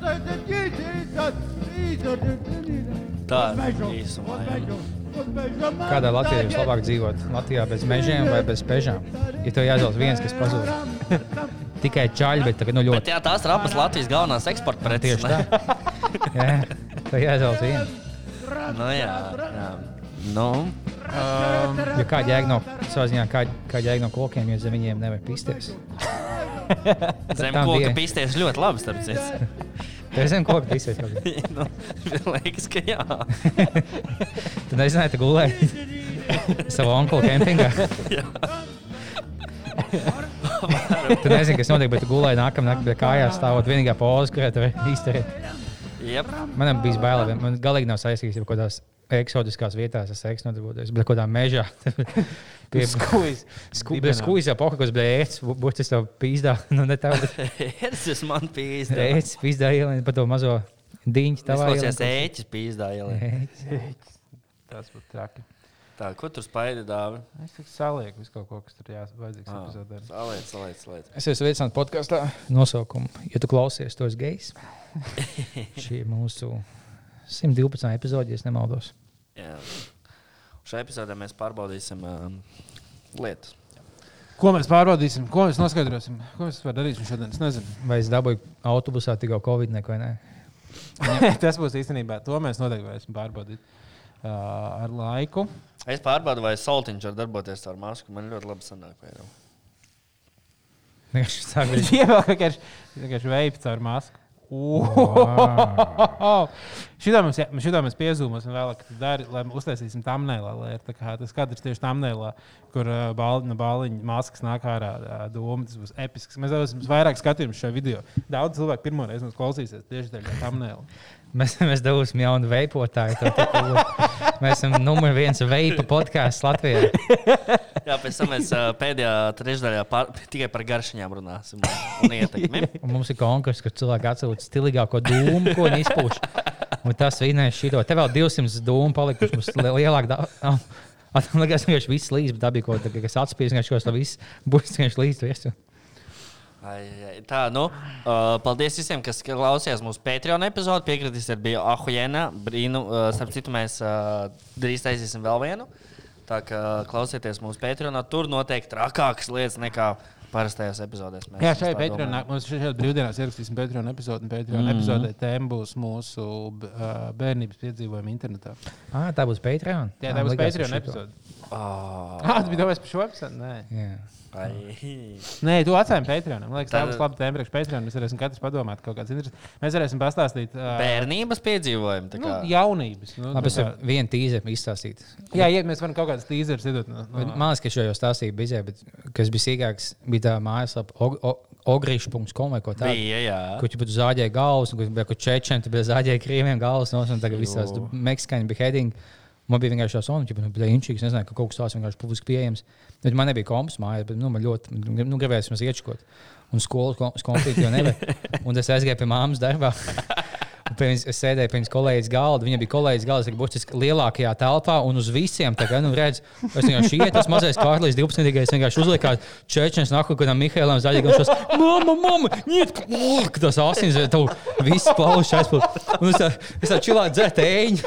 Das ist die, die, die, Tā du? īsumā. Kādā Latvijā sagen, vislabāk dzīvot? Latvijā bez mežiem vai bez pežām? Ja tev jāizvēlas viens, kas pazūd. Tikai čaļi, bet tagad nu Bet ļoti jā, tās ir abas Latvijas galvenās eksporta preces. tieši tā. Jā, tev jāizvēlas viens. Nu, jā, jā. Nu, Um, Jo kā jēga no, kā, kā no kokiem, jo zem viņiem nevar pisties. zem koka bija. pistieši ļoti labi, starp citu. Tev zem koka pisties. kaut kā. nu, liekas, ka jā. Tu nezināji, tu gulēji savā onkula kempingā. tu nezini, kas notiek, bet tu gulēji nākamā naktī kājās stāvot vienīgā poza, kurā tu vari izturēt. Jep. Man bija bail, man galīgi nav saistīts ar kaut kādās eksotiskās vietās, es seksu nodarbotos, bet kaut kādā mežā. Pie Skuiz. skūjas jau poka, kas bija ēts, būtu tas tev pīzdā, nu ne tev, bet Tas man pīzdā. ēts, pīzdā ielien pa to mazo diņķi tavā klausies ielien. ēķis pīzdā. ielien. Tas būtu traki. Tā, ko tur spaidi dāvi? Es tik salieku visu kaut ko, kas tur jāvajadzīgs Ah. epizodē. Saliec, saliec, saliec. Es esmu veicināts podkāstā nosaukumu. Ja tu klausies, tu esi gejs. Šī ir mūsu 112. epizode, ja es nemaldos. Jā. Šajā epizodē mēs pārbaudīsim um, lietas. Ko mēs pārbaudīsim? Ko mēs noskaidrosim? Ko mēs varam darīt šodien? Es nezinu. Vai es dabūju autobusā tikai Covid neko? Nē? Tas būs īstenībā. To mēs noteikti varēsim pārbaudīt uh, ar laiku. Es pārbaudu, vai soltiņš var darboties ar masku. Man ļoti labi sanāk. vai nav. Vienkārši sāk būt Ievēl vienkārši veids caur masku. Šitā mēs, šitā mēs piezūmosim vēlāk, dari, lai uztaisīsim tā kā tas kadrs tieši tamnēlā, kur uh, bal, no bāliņa maskas nāk ārā uh, doma. Tas būs episks. Mēs dabūsim vairāk skatījumu šajā video. Daudz cilvēku pirmo reizi mums klausīsies tieši dēļ tā tamnēla. Mēs, mēs dabūsim jaunu veipotāju. Mēs esam numur viens veipa podkāsts Latvijā. Jā, pēc tam mēs uh, pēdējā trešdaļā pār, tikai par garšņām runāsim mums ir konkurss, kur cilvēki atsūta stilīgāko dūmu, ko viņi izpūš. Un tas vinēs šito. Te vēl 200 dūmu palikuši mums li- lielāk. Da... Liekas, ka viņš viss līdz, bet tā bija kaut kas, kas atspīd, ka viņš to viss būs vienkārši līdz. viesu. Ai, ai, Tā, nu, uh, paldies visiem, kas klausījās mūsu Patreon epizodi. Piekritīs, ir bija Ahujena. Brīnu, uh, starp citu, mēs uh, drīz taisīsim vēl vienu. Tā kā klausieties mūsu Patreon. Tur noteikti trakākas lietas nekā parastajās epizodēs. Mēs Jā, šajā Patreonā mums šajā brīvdienās ierakstīsim Patreon epizodi. un Patreon mm -hmm. epizodē tēma būs mūsu ā, bērnības piedzīvojumi internetā. Ah, tā būs Patreon. Jā, tā būs Patreon epizode. Oh, Ah, tas bija domāts par šo epizodu? Nē. Jā. Ai. Nē, tu atstājām Patreon. Man liekas, tā būs laba tēma priekš Patreon. Mēs varēsim katrs padomāt kaut kādas interesantas. Mēs varēsim pastāstīt ā, Bērnības piedzīvojumi. nu, jaunības. Nu, Labi, es varu kā- vienu tīzeru izstāstīt. Jā, ja mēs varam kaut kādas tīzeres iedot. No, no, Man liekas, ka šo jau stāstīju bizē, bet kas bija sīkāks, bija tā mājaslapa og- o- ogrīšu.com vai ko tādu. Bija, jā. Kur tu zāģēji galvas, un kur bija čečeni, tu bija zāģēji krieviem galvas, nos, un tagad visās Jo. meksikāņu beheading. Man bija vienkārši tāds sons, ka bija inčīgs, nezināju, ka kaut kas tāds vienkārši publiski pieejams. Bet man nebija kompas mājās, bet nu, man ļoti nu, gribējās mums iečkot. Un skolas kompīti jau nevar. Un es aizgāju pie māmas darbā. Un viņas- Es sēdēju viņas kolēģis galda. Viņa bija kolēģis galda, kas būs lielākajā telpā un uz visiem. Tā kā, nu, redz, es vienkārši iet, tas mazais kārlis, 12. Es vienkārši uzliku čečens, nahu, kādam Mihailam Zaļagam. Šos, mama, mama, niet, oh, tas asins, tev viss plaušs aizpildīt. Un es tā, es tā čilā dzert ēņu,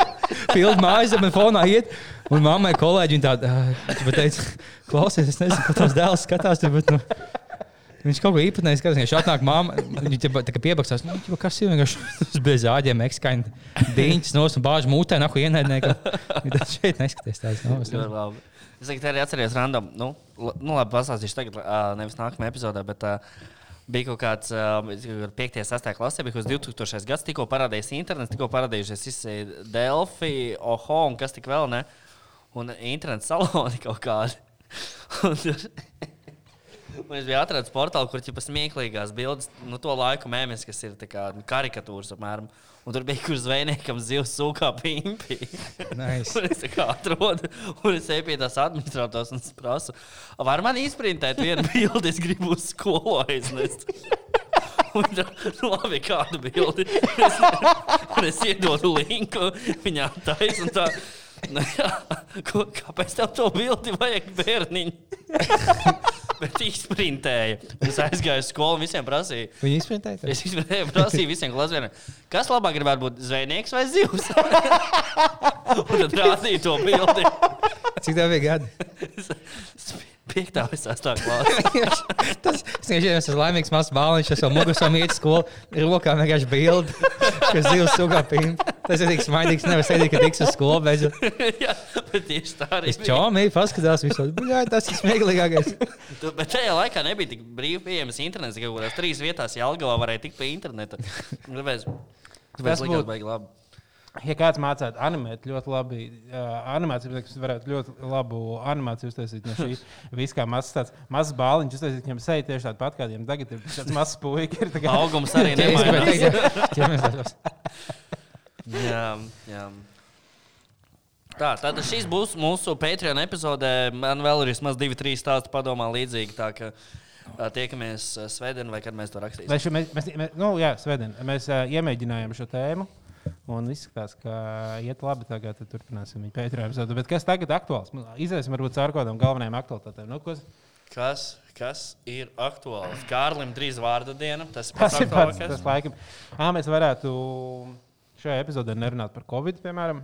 pildu mājas, man fonā iet. Un mammai kolēģi viņa tāda, uh, teica, klausies, es nezinu, ko tavs dēls skatās. Bet, nu, Viņš kaut ko īpatnēji skatās. Viņš atnāk, māma, viņa tā kā piebaksās. Nu, ķipa, kas ir vienkārši bez āģiem, ekskaņa diņķis nos un bāž mutē, nahu ienaidniekam. Tas šeit neskaties tāds. No, Ļoti labi. Es arī atceros random. Nu, nu labi, pastāstīšu tagad, nevis nākamajā epizodē, bet uh, bija kaut kāds uh, 5. un 6. klasē, bija kaut kas 2000. gads, tikko parādījās internets, tikko parādījušies Delphi, Oho un kas tik vēl ne. Un internets saloni kaut kādi. Un es biju atradzis portālu, kur ir smieklīgās bildes, nu, to laiku mēmēs, kas ir kā, karikatūras apmēram. Un tur bija kur zvejniekam zivs sūkā pimpi. Nice. un es kā atrodu, un es eju pie tās administrators un prasu, var man izprintēt vienu bildi, es gribu uz skolu aiznest. Un nu, labi, kādu bildi. Es, un es iedodu linku, viņā taisa un tā. Nu, jā, ko, kāpēc tev to bildi vajag bērniņu? bet izprintēja. Es aizgāju uz skolu un visiem prasīju. Viņi izprintēja. to? Es izprintēju, prasīju visiem klasēm, kas labāk gribētu būt zvejnieks vai zivs. un tad rādīju to bildi. Cik tev bija gadi? Piektā vai sastā klasē. Tas vienkārši esmu laimīgs mazs bāliņš, es jau mugurām iet uz skolu, rokā vienkārši bildi, kas zivs sugā pīna. Tas ir tik smaidīgs, nevar sēdēt, ka tiks uz skolu, bet Jā, bet tieši tā arī čomī paskatās visu. Buļā, tas ir smieklīgākais. Tu, bet tajā laikā nebija tik brīvi pieejams internets, ka kaut kādās trīs vietās Jālgavā varēja tikt pie interneta. Tāpēc Tas tas būtu- baigi labi. Ja kāds mācītu animēt ļoti labi, uh, animāciju, tad varētu ļoti labu animāciju uztaisīt no šī visa kā mazs tāds mazs bāliņš. Uztaisīt viņam seju tieši tādu pat, kādiem tagad ir tāds mazs puika. ir tā kā- Augums arī nemainās. Jā, jā. Tā, tad šīs būs mūsu Patreon epizodē. Man vēl ir vismaz divi, trīs stāsti padomā līdzīgi. Tā ā, tiekamies svētdien, vai kad mēs to rakstīsim. Mēs, mēs, mēs, nu, jā, svētdien, mēs uh, iemēģinājām šo tēmu. Un izskatās, ka iet labi. Tagad tad turpināsim viņu pētījuma. Bet kas tagad ir aktuāls? Iziesim varbūt caur kādām galvenajām aktualitātēm. Nu, ko, Kas, kas ir aktuāls? Kārlim drīz vārda diena. Tas, tas ir pats, tas laikam. Ā, mēs varētu šajā epizodē nerunāt par Covid, piemēram.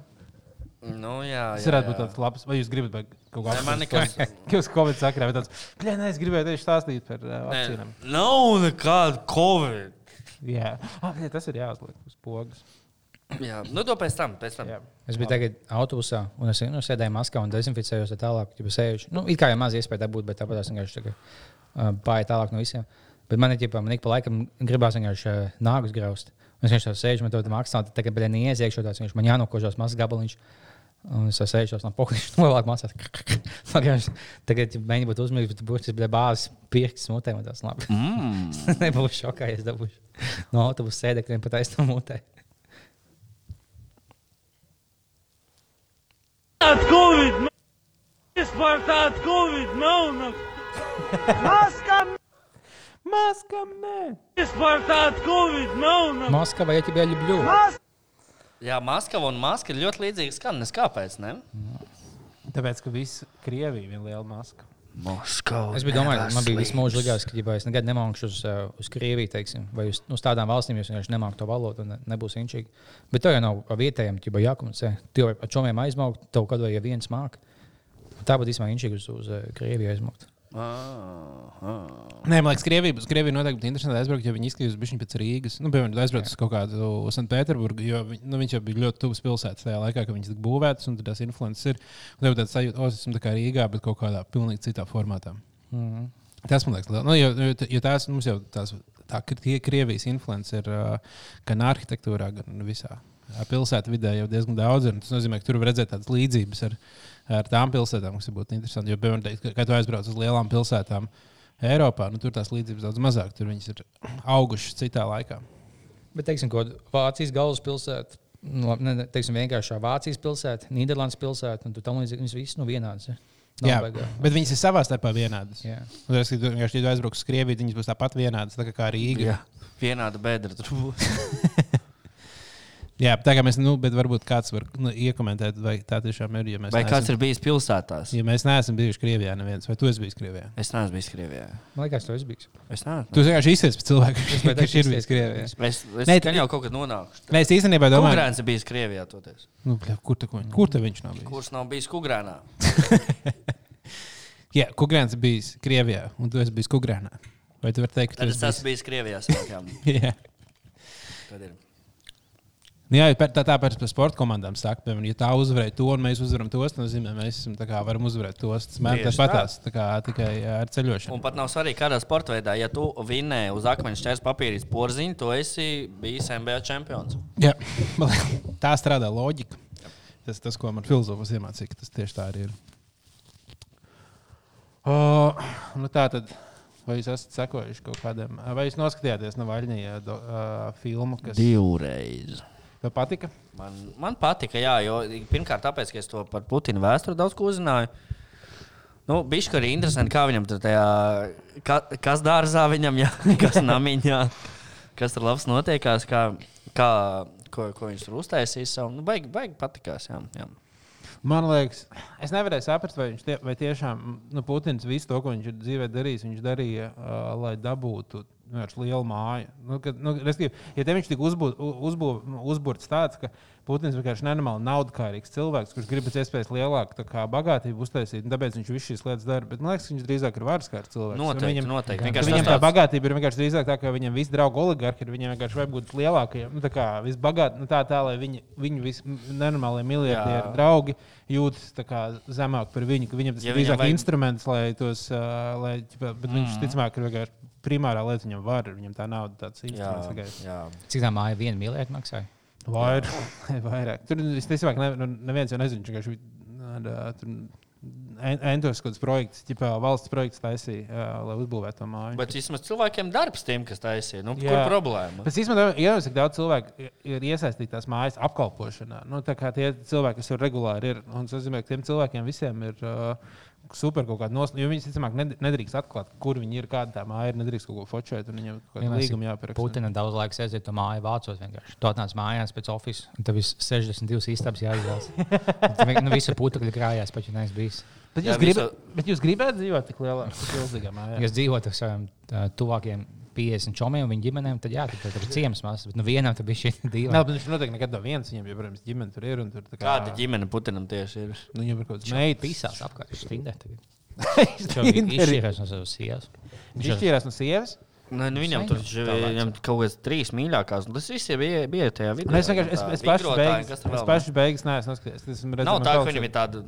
Nu, jā, Tas jā, varētu būt jā. tāds labs, vai jūs gribat vai kaut ko Nē, man apspriest? nekas- Jūs Covid sakrā, bet tāds, "Bļa, nē, es gribēju tieši stāstīt par uh, Nē, vakcīnām. Nav nekāda Covid. Jā, ah, bļa, tas ir jāuzliek uz pogas. Jā, nu to pēc tam. Pēc tam. Jā. Es biju tagad autobusā, un es nu, sēdēju maskā un dezinficējos tā tālāk. Ja sēžu, nu, it kā jau maz iespēja dabūt, bet tāpat es vienkārši tagad, uh, pārēju tālāk no visiem. Bet man ir ģipā, man ik pa laikam gribās vienkārši uh, nāgus graust. Es vienkārši tā sēžu, man to maksā, tad tagad bija neiesiekšu tāds, viņš man jānokožās mazs gabaliņš. Un es sēžu no pogas, novelk mācās. Tagad, mēģinu būt uzmanīgs, bet būs tas bāzes pirksts mutē, man tas labi. Mm. Nebūs šokā, ja es dabūšu no autobusa sēdekļiem pat aiz to mutē. Tāda Covid! nu, Vispār tāda Covid nav! Nu. Maskam! Maskam, nē! Vispār tāda Covid nav! Nu. Moskava, ja тебе люблю. Jā, Maskava un Maska ir ļoti līdzīga skaņas. Kāpēc? Ne? Tāpēc, ka viss Krievija ir viena liela maska. Moskava. Es biju domājis, man bija visu mūžu likās, ka ja es nekad nemākšu uz, uh, uz Krieviju, teiksim, vai uz, uz tādām valstīm, jo es vienkārši nemāku to valodu un ne, nebūs inčīgi. Bet tev jau nav ar vietējiem, jau jākomunicē. Tev ar čomiem aizmaukt, tev kaut vai ja viens māk. Tā būtu īstenībā inčīgi uz, uz uh, Krieviju aizmaukt. Ah, ah. Nē, man liekas, Krievija, uz Krieviju noteikti būtu interesanti aizbraukt, ja viņi izskatās bišķiņ pēc Rīgas. Nu, piemēram, aizbraukt uz kaut kādu Sanktpēterburgu, jo viņ, nu, viņš jau bija ļoti tuvs pilsētas tajā laikā, kad viņas tika būvētas un tad tās influences ir. Un tev tāds sajūta, o, es esmu tā kā Rīgā, bet kaut kādā pilnīgi citā formātā. Mm. Tas man liekas, nu, jo, jo, jo tās mums jau tās, tā ir Krievijas influence ir gan arhitektūrā, gan visā uh, pilsētā vidē jau diezgan daudz. un Tas nozīmē, ka tur var redzēt tādas līdzības ar, ar tām pilsētām, kas būtu interesanti. Jo, piemēram, kad tu aizbrauc uz lielām pilsētām Eiropā, nu, tur tās līdzības daudz mazāk. Tur viņas ir augušas citā laikā. Bet, teiksim, ko Vācijas galvaspilsēta, nu, labi, ne, teiksim, vienkāršā Vācijas pilsēta, Nīderlandes pilsēta, un tam līdzīgi viņas visas nu vienādas. Ja? Nav Jā, baigā. bet viņas ir savā starpā vienādas. Jā. Tas, tu vienkārši ja tu aizbrauc uz Krieviju, viņas būs tāpat vienādas tā kā, kā Rīga. Jā. Vienāda bedra tur būs. Jā, tā kā mēs, nu, bet varbūt kāds var nu, iekomentēt, vai tā tiešām ir. Ja mēs Vai neesam- kāds ir bijis pilsētās? Ja mēs neesam bijuši Krievijā, neviens, vai tu esi bijis Krievijā? Es neesmu bijis Krievijā. Man liekas, tas bija. Es neesmu. Tu vienkārši izsēs pēc cilvēka, kurš ir bijis Krievijā. izties, Es, es Nē, jau kaut kad nonākuši. Mēs īstenībā domājam, Kukurēns ir bijis Krievijā. Toties. nu, kur, ko- kur te viņš nav bijis? Kurš nav bijis Kukurēnā? Jā, Kukrēns ir bijis Krievijā, un tu esi bijis Kukrēnā. Vai tu vari teikt, ka tu es esi esmu bijis Krievijā. sākām. bijis? Jā. Tad ir. Nu Jā, tā, tā tāpēc par sporta komandām saka, piemēram, ja tā uzvarēja to un mēs uzvaram tos, tad nozīmē, mēs esam, tā kā, varam uzvarēt tos. Tas man tas patās tā kā, tikai ar ceļošanu. Un pat nav svarīgi, kādā sporta veidā. Ja tu vinnēji uz akmeņa šķērs papīrīs porziņu, tu esi bijis NBA čempions. Jā, tā strādā loģika. Tas, tas ko man filozofs iemācīja, tas tieši tā arī ir. O, nu tā tad, vai jūs esat sekojuši kaut kādam, vai jūs noskatījāties no Vaļņa uh, filmu, kas Divreiz. Tev patika? Man, man patika, jā, jo pirmkārt, tāpēc, ka es to par Putina vēsturi daudz ko uzzināju. Nu, Bišķi arī interesanti, kā viņam tur tajā, ka, kas dārzā viņam, jā, kas namiņā, kas tur labs notiekās, kā, kā, ko, ko viņš tur uztaisīs. savu. Nu, baigi, baigi patikās, jā. jā. Man liekas, es nevarēju saprast, vai, viņš tie, vai tiešām nu, Putins visu to, ko viņš ir dzīvē darījis, viņš darīja, uh, lai dabūtu vienkārši lielu māju. Nu, kad, nu, respektīvi, ja te viņš tika uzbū, uzbū, nu, uzbūrts tāds, ka Putins vienkārši nenormāli naudkārīgs cilvēks, kurš grib pēc iespējas lielāku kā, bagātību uztaisīt, un tāpēc viņš visu šīs lietas dara. Bet man liekas, viņš drīzāk ir varas kārtas cilvēks. Noteikti, viņam, noteikti. Vienkārši Viņam tā tāds- bagātība ir vienkārši drīzāk tā, ka viņam visi draugi oligarhi ir. Viņam vienkārši vajag būt lielākajiem, nu, tā kā visbagātākajiem, nu, tā, tā lai viņi, viņu visnenormālie miljardieri draugi jūtas kā zemāk par viņu. ka Viņam tas Ja ir drīzāk vajag- instruments, lai tos, uh, lai, bet viņš Mm. ticamāk ir vienkārši primārā lieta viņam var, viņam tā nauda tāds tikai. jā. Cik tā māja viena miljardu maksāja? Vairāk, vairāk. Tur visticamāk, ne, nu, neviens jau nezina, ka viņš tur entos kaut kāds projekts, ķipā valsts projekts taisīja, jā, lai uzbūvētu to māju. Bet vismaz cilvēkiem darbs tiem, kas taisīja. Nu, kur problēma? Bet īstenībā, jau cik daudz cilvēku ir- ir iesaistīti tās mājas apkalpošanā, nu, tā kā tie cilvēki, kas tur regulāri ir, un tas nozīmē, ka tiem cilvēkiem visiem ir uh, super kaut kāda nosacījuma. Jo viņi, visticamāk, ned- nedrīkst atklāt, kur viņi ir, kāda tā māja ir, nedrīkst kaut ko fočēt, un viņiem kaut kāda līguma jāparaksta. Putina daudz laika aiziet to māju vācot vienkārši. Tu atnāc mājās pēc oficiāla, un tev viss 62 istabas jāizvēlas. Nu, visu putekļu krājās, pat ja neesmu bijis. Bet Jā, jūs, gribat, visu- bet jūs gribētu dzīvot tik lielā, tik milzīgā mājā? Es dzīvotu ar saviem tuvākiem 50 čomiem un viņu ģimenēm, tad jā, tad, tad ir ciems mazs. Bet nu, vienam tur bija šī Nē, divi. bet viņš noteikti nekad nav viens. Viņam jau, protams, ģimene tur ir. un Tur, tā kā, Kāda ģimene Putinam tieši ir? Nu, viņam ir kaut kāds meitas. Pisās apkārt, viņš stindē. tagad. Viņš izšķīries no savas sievas. Viņš izšķīrās no sievas. Nē, nu, viņam tur viņam kaut kādas trīs mīļākās. Tas viss bija, bija tajā vidū. Es vienkārši es, es pašu beigas, es pašu beigas neesmu noskatījies. Es Nav tā, ka viņam ir tāda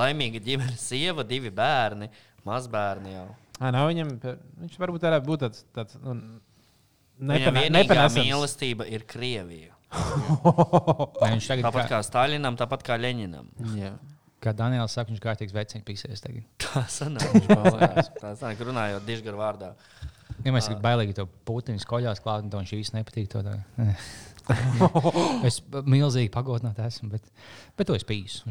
laimīga ģimene, sieva, divi bērni, mazbērni jau. Ah, nav viņam, viņš varbūt varētu būt tāds. tāds nu, nepanesams. mīlestība ir Krievija. Viņš tagad, Tāpat kā, kā Staļinam, tāpat kā Leņinam. Jā. kā Daniels saka, viņš kārtīgs vecais pīsies. tagad. Tā sanāk, tā sanāk runājot dižgaru vārdā. Ja mēs esam bailīgi to Putinu skoļās klāt, un to viņš īsti nepatīk. To. Es milzīgi pagodināts esmu, bet, bet to es pīsu.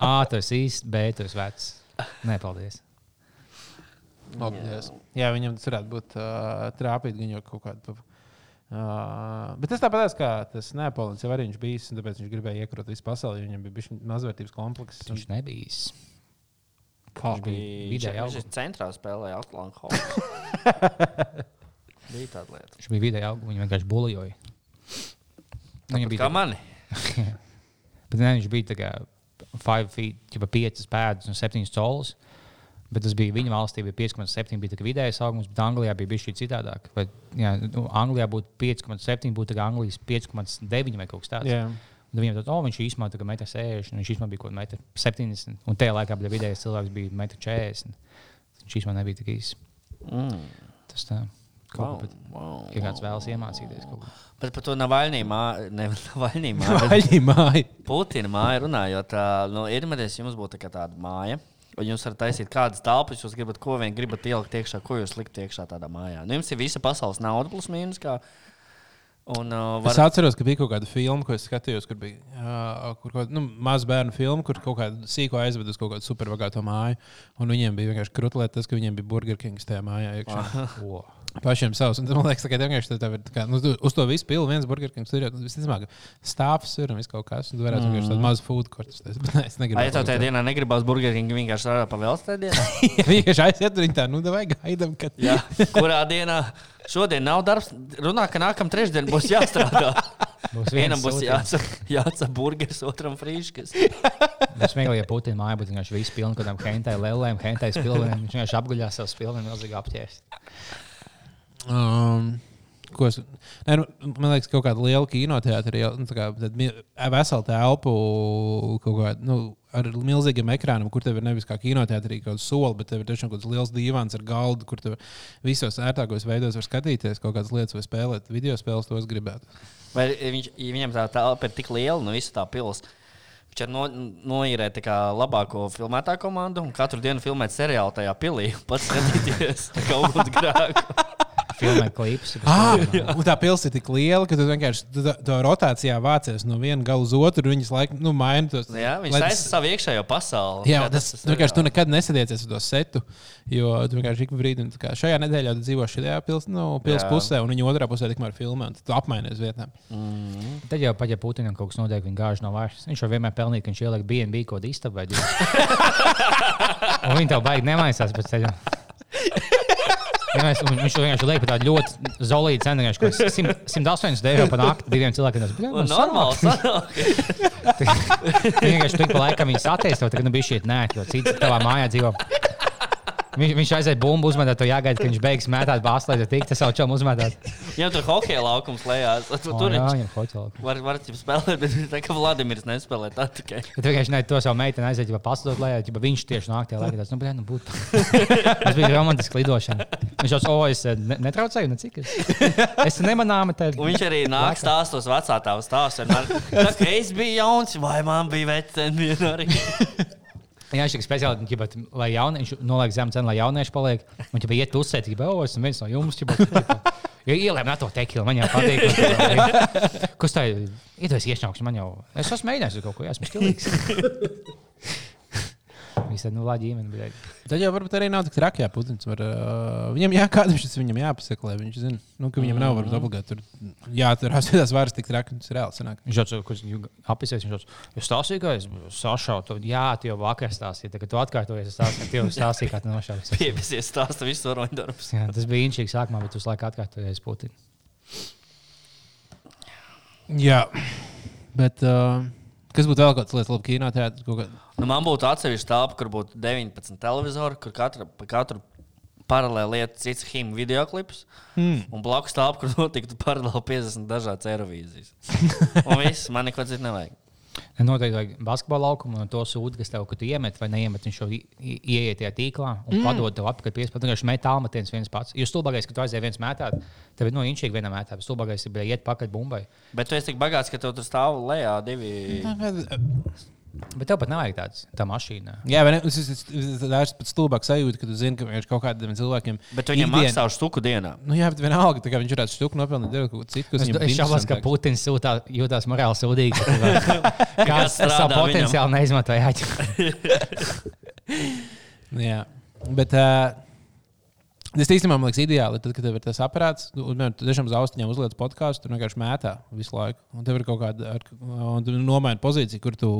A, tu esi īsts, B, tu esi vecs. Nē, paldies. Paldies. Jā, viņam tas varētu būt uh, trāpīt viņu kaut kādu. Uh, bet tas tāpat kā tas Neapolins jau arī viņš bija, un tāpēc viņš gribēja iekrot visu pasauli, viņam bija mazvērtības komplekss. un- Viņš nebija. Kā? Viņš bija Viņš augsts. centrā spēlēja Atlantijas Hawks. Bija tāda lieta. Viņš bija vidēji augsts, viņa vienkārši buļļoja. Viņam Kā mani? Bet ne, viņš bija tā kā 5 feet, jau 5 pēdas un 7 colus. Bet tas bija viņa valstī, bija 5,7 bija tā vidējais augums, bet Anglijā bija bijis šī citādāk. Vai, jā, nu, Anglijā būtu 5,7, būtu tā Anglijas 5,9 vai kaut kas tāds. Jā. Un Viņam tāda, oh, viņš īstenībā bija 1,60 m, viņš īstenībā bija kaut kāds 1,70 m. Un tajā laikā bija vidējais cilvēks, bija 1,40 m. Viņš īstenībā nebija tik īsts. Mm. Tas tā. Kaut Wow, bet, wow, ja kāds wow, vēlas iemācīties kaut ko. Bet par to Navaļnī māju, ne Navaļnī māju. Putina māju runājot, nu, ir mēģinājums, jums būtu tā tāda māja. Un jūs varat taisīt kādas telpas, jūs gribat, ko vien gribat ielikt iekšā, ko jūs likt iekšā tādā mājā. Nu, jums ir visa pasaules nauda, plus mīnus. Kā, un, uh, Es var, atceros, ka bija kaut kāda filma, ko es skatījos, kur bija uh, kur kaut nu, maza bērnu filma, kur kaut kāda sīko aizved uz kaut kādu superbagāto māju. Un viņiem bija vienkārši krutlēta tas, ka viņiem bija Burger King tajā mājā iekšā. O. Pašiem savs. Un man liekas, ka vienkārši tā ir. Kā, nu, uz to visu pilu viens Burger King tur ir. Visticamāk, stāvs ir un viss kaut kas. Un tu varētu vienkārši tādu mazu food court. Es Ai, negribu. ja tev tajā dienā negribās burgerīgi, vienkārši strādā pa vēl tajā dienā. Vienkārši aiziet, viņi tā, nu, vai gaidām, kad. Jā, kurā dienā šodien nav darbs. Runā, ka nākamā trešdiena būs jāstrādā. Būs Vienam viens būs jāsaka burgeris, otram frīškas. Es smieklīgi, ja Putina māja būtu vienkārši viss pilns ar kādām hentai lēlēm, hentai spilveniem. Viņš vienkārši apguļās savus spilvenus, milzīgi apķērs. Um, ko es, ne, nu, man liekas, kaut kāda liela kinoteātrī jau nu, kā, veselu telpu kaut kādu. Nu, Ar milzīgiem ekrāniem, kur tev ir nevis kā kinoteātrī kaut kāda sola, bet tev ir tiešām kaut kāds liels divāns ar galdu, kur tev visos ērtākos veidos var skatīties kaut kādas lietas vai spēlēt video spēles, tos gribētu. Vai viņš, ja viņam tā telpa ir tik liela, no visas tā pilsēta? Viņš ir no, noīrējis tā kā labāko filmētā komandu un katru dienu filmēt seriālu tajā pilī. Pats skatīties, kā ugunsgrēku. Filmēt klipus. Ah, tā pilsēta ir tik liela, ka tu vienkārši to rotācijā vācies no viena gala uz otru. un Viņas laikam nu, maina tos. Jā, viņš lai saista savu iekšējo pasauli. Jā, Kā tas, tas vienkārši tu nekad nesēdieties uz to setu. Jo tu vienkārši ik kā šajā nedēļā tu dzīvo šajā pils, nu, pils Jā. pusē, un viņa otrā pusē tikmēr filmē. un tad Tu apmainies vietām. Tad jau pat, ja Putinam kaut kas notiek, viņa gāž no vairs. Viņš jau vienmēr pelnīja, ka viņš ieliek BNB kaut kādu istabu. vai divu. Un viņi tev baigi nemaisās pēc ceļa. Un viņš to vienkārši liek par tādu ļoti zelītu cenu, vienkārši kaut kāds 100 180 eiro par nakti diviem cilvēkiem. Tas bija Un normāli. Viņš vienkārši tur pa laikam viņas attiesto, tad nu bija šī nē, jo cits tavā mājā dzīvo. Viņš, viņš aiziet bumbu, uzmetēt to jāgaida, ka viņš beigs mētāt bāzes, lai tik tas savu čomu uzmetāt. Viņam tur hokeja laukums lejās. Tu- O, Tur jā, viņam hoķelā. var, var jau spēlēt, bet tā kā Vladimirs nespēlē tā tikai. Bet vienkārši ne, to savu meiteni aiziet, jau pasūtot, lai jau viņš tieši nāk tajā laikā. tāds, Nu, blē, nu, būtu. Tas bija romantiski lidošana. Viņš jau o, es eh, ne, netraucēju, necik. Es, es nemanāmu te. Un viņš arī nāk stāstos vecā tava vienmēr. Tā kā es biju jauns, vai man bija veceni arī. Jā, viņš ir speciāli, ķipa, lai jaunieši noliek zem cenu, lai jaunieši paliek. Un viņš bija iet uzsēt, ka, oh, esmu viens no jums. Ķipa, ķipa. Jo ielēm ar to tekilu, man jau patīk. Kas tā ir? Iedos iešņauks, man jau. Es esmu mēģinājis kaut ko, jā, esmu stilīgs. Viņš tad, nu, labi, ģimene. Tad jau varbūt arī nav tik traki, ja Putins var. Uh, viņam jā, kādam šis viņam jāpasaka, lai viņš zina, nu, ka viņam nav varbūt obligāti tur jāturās pie tās varas tik traki, tas reāli sanāk. Viņš jau tur apgājis, viņš jau tur stāstīja, ka es sašautu. Jā, tu jau vakar stāstīji, tagad tu atkārtojies. Es stāstīju, ka tu jau stāstīji, kā tu nošāvis. Pievisies stāsta visu roņdarbus. Jā, tas bija inčīgi sākumā, bet uz laiku atkārtojies Putinu. Jā, bet uh, kas būtu vēl kaut kāds lietas, labi, kinoteātris kaut kādā. Nu, man būtu atsevišķa telpa, kur būtu 19 televizori, kur katra, pa katru paralēli iet cits himnu video klips. Mm. Un blakus telpa, kur notiktu paralēli 50 dažādas aerovīzijas. Un viss, man neko citu nevajag. Noteikti vajag basketbola laukumu un to sūdu, kas tev, iemet vai neiemet, viņš jau ieiet tajā tīklā un mm. padod tev apakaļ piespēlēt. Viņš met tālmetiens viens pats. Jo stulbākais, ka tu aizēji viens mētāt, tev ir no inčīgi vienā mētā. bet Stulbākais ir bija iet pakaļ bumbai. Bet tu esi tik bagāts, ka tev tur stāv lejā divi. Bet tev pat nevajag tāds tā mašīna. Jā, bet tas ir pat stulbāk sajūta, ka tu zini, ka viņš kaut kādiem cilvēkiem. Bet viņam ikdien- maksā uz stuku dienā. Nu, jā, bet vienalga, tā kā viņš varētu štuku nopelnīt, kaut ko citu, Es, es šaubos, ka. Putins sūtā, jūtas morāli sūdīgi. ka Kāds savu potenciālu neizmantoja. Jā, bet uh, tas īstenībā man liekas ideāli. Tad, kad tev ir tas aparāts, tu, un, tu tiešām uz austiņām uzliec podkāstu, tur vienkārši mētā visu laiku. Un tev ir kaut kāda, un nomaini pozīciju, kur tu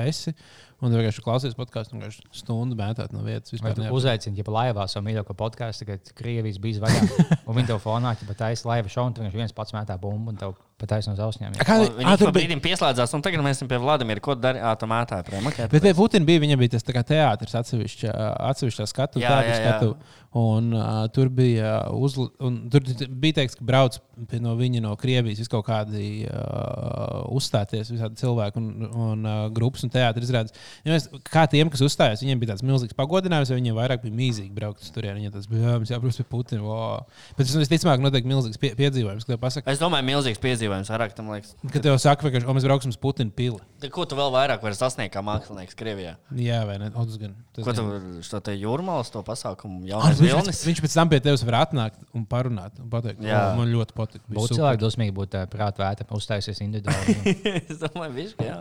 esi. Un vienkārši klausies podkāstu, un vienkārši stundu mētāt no vietas. Uzaicini, ja laivā savu mīļāko podkāstu, kad Krievijas bija vaļā, un viņi tev fonā, ja taisa laiva šovu, un tu vienkārši viens pats metā bumbu, un tev pataisa no ausņām. A, Kā, tur bija. brīdim pieslēdzās, un tagad mēs esam pie Vladimira. Ko darīja? Tā mētā. Bet pie Putina bija, viņam bija tas tā kā teātris, atsevišķa, atsevišķa skatu, Jā, jā, jā. skatu. Un, uh, tur bija, uzli, un tur bija teikts, ka brauc no viņa no Krievijas vis kaut kādi uh, uzstāties, visādi cilvēki un, un uh, grupas un teātris izrādes. Ja mēs, kā tiem, kas uzstājās, viņiem bija tāds milzīgs pagodinājums, jo viņiem vairāk bija mīzīgi braukt uz turieni. Viņiem tas bija, jā, mums jābrauc pie Putina. Wow. Bet tas visticamāk noteikti milzīgs pie, piedzīvojums, kad pasaka, Es domāju, milzīgs piedzīvojums vairāk tam liekas. ka tev saka, ka mēs brauksim uz Putina pili. Tad Ko tu vēl vairāk vari sasniegt kā mākslinieks Krievijā? Jā, vai ne? O, tas gan. Tas Ko tu gan. šo te jūrmālas to pasākumu jaunais Viņš, viņš pēc tam pie tevis var atnākt un parunāt. Un pateikt, Jā. "O, man ļoti patīk. Bija Būtu super." cilvēki dosmīgi būt prātvēta, uzstājusies individuāli. es domāju, viņš jā.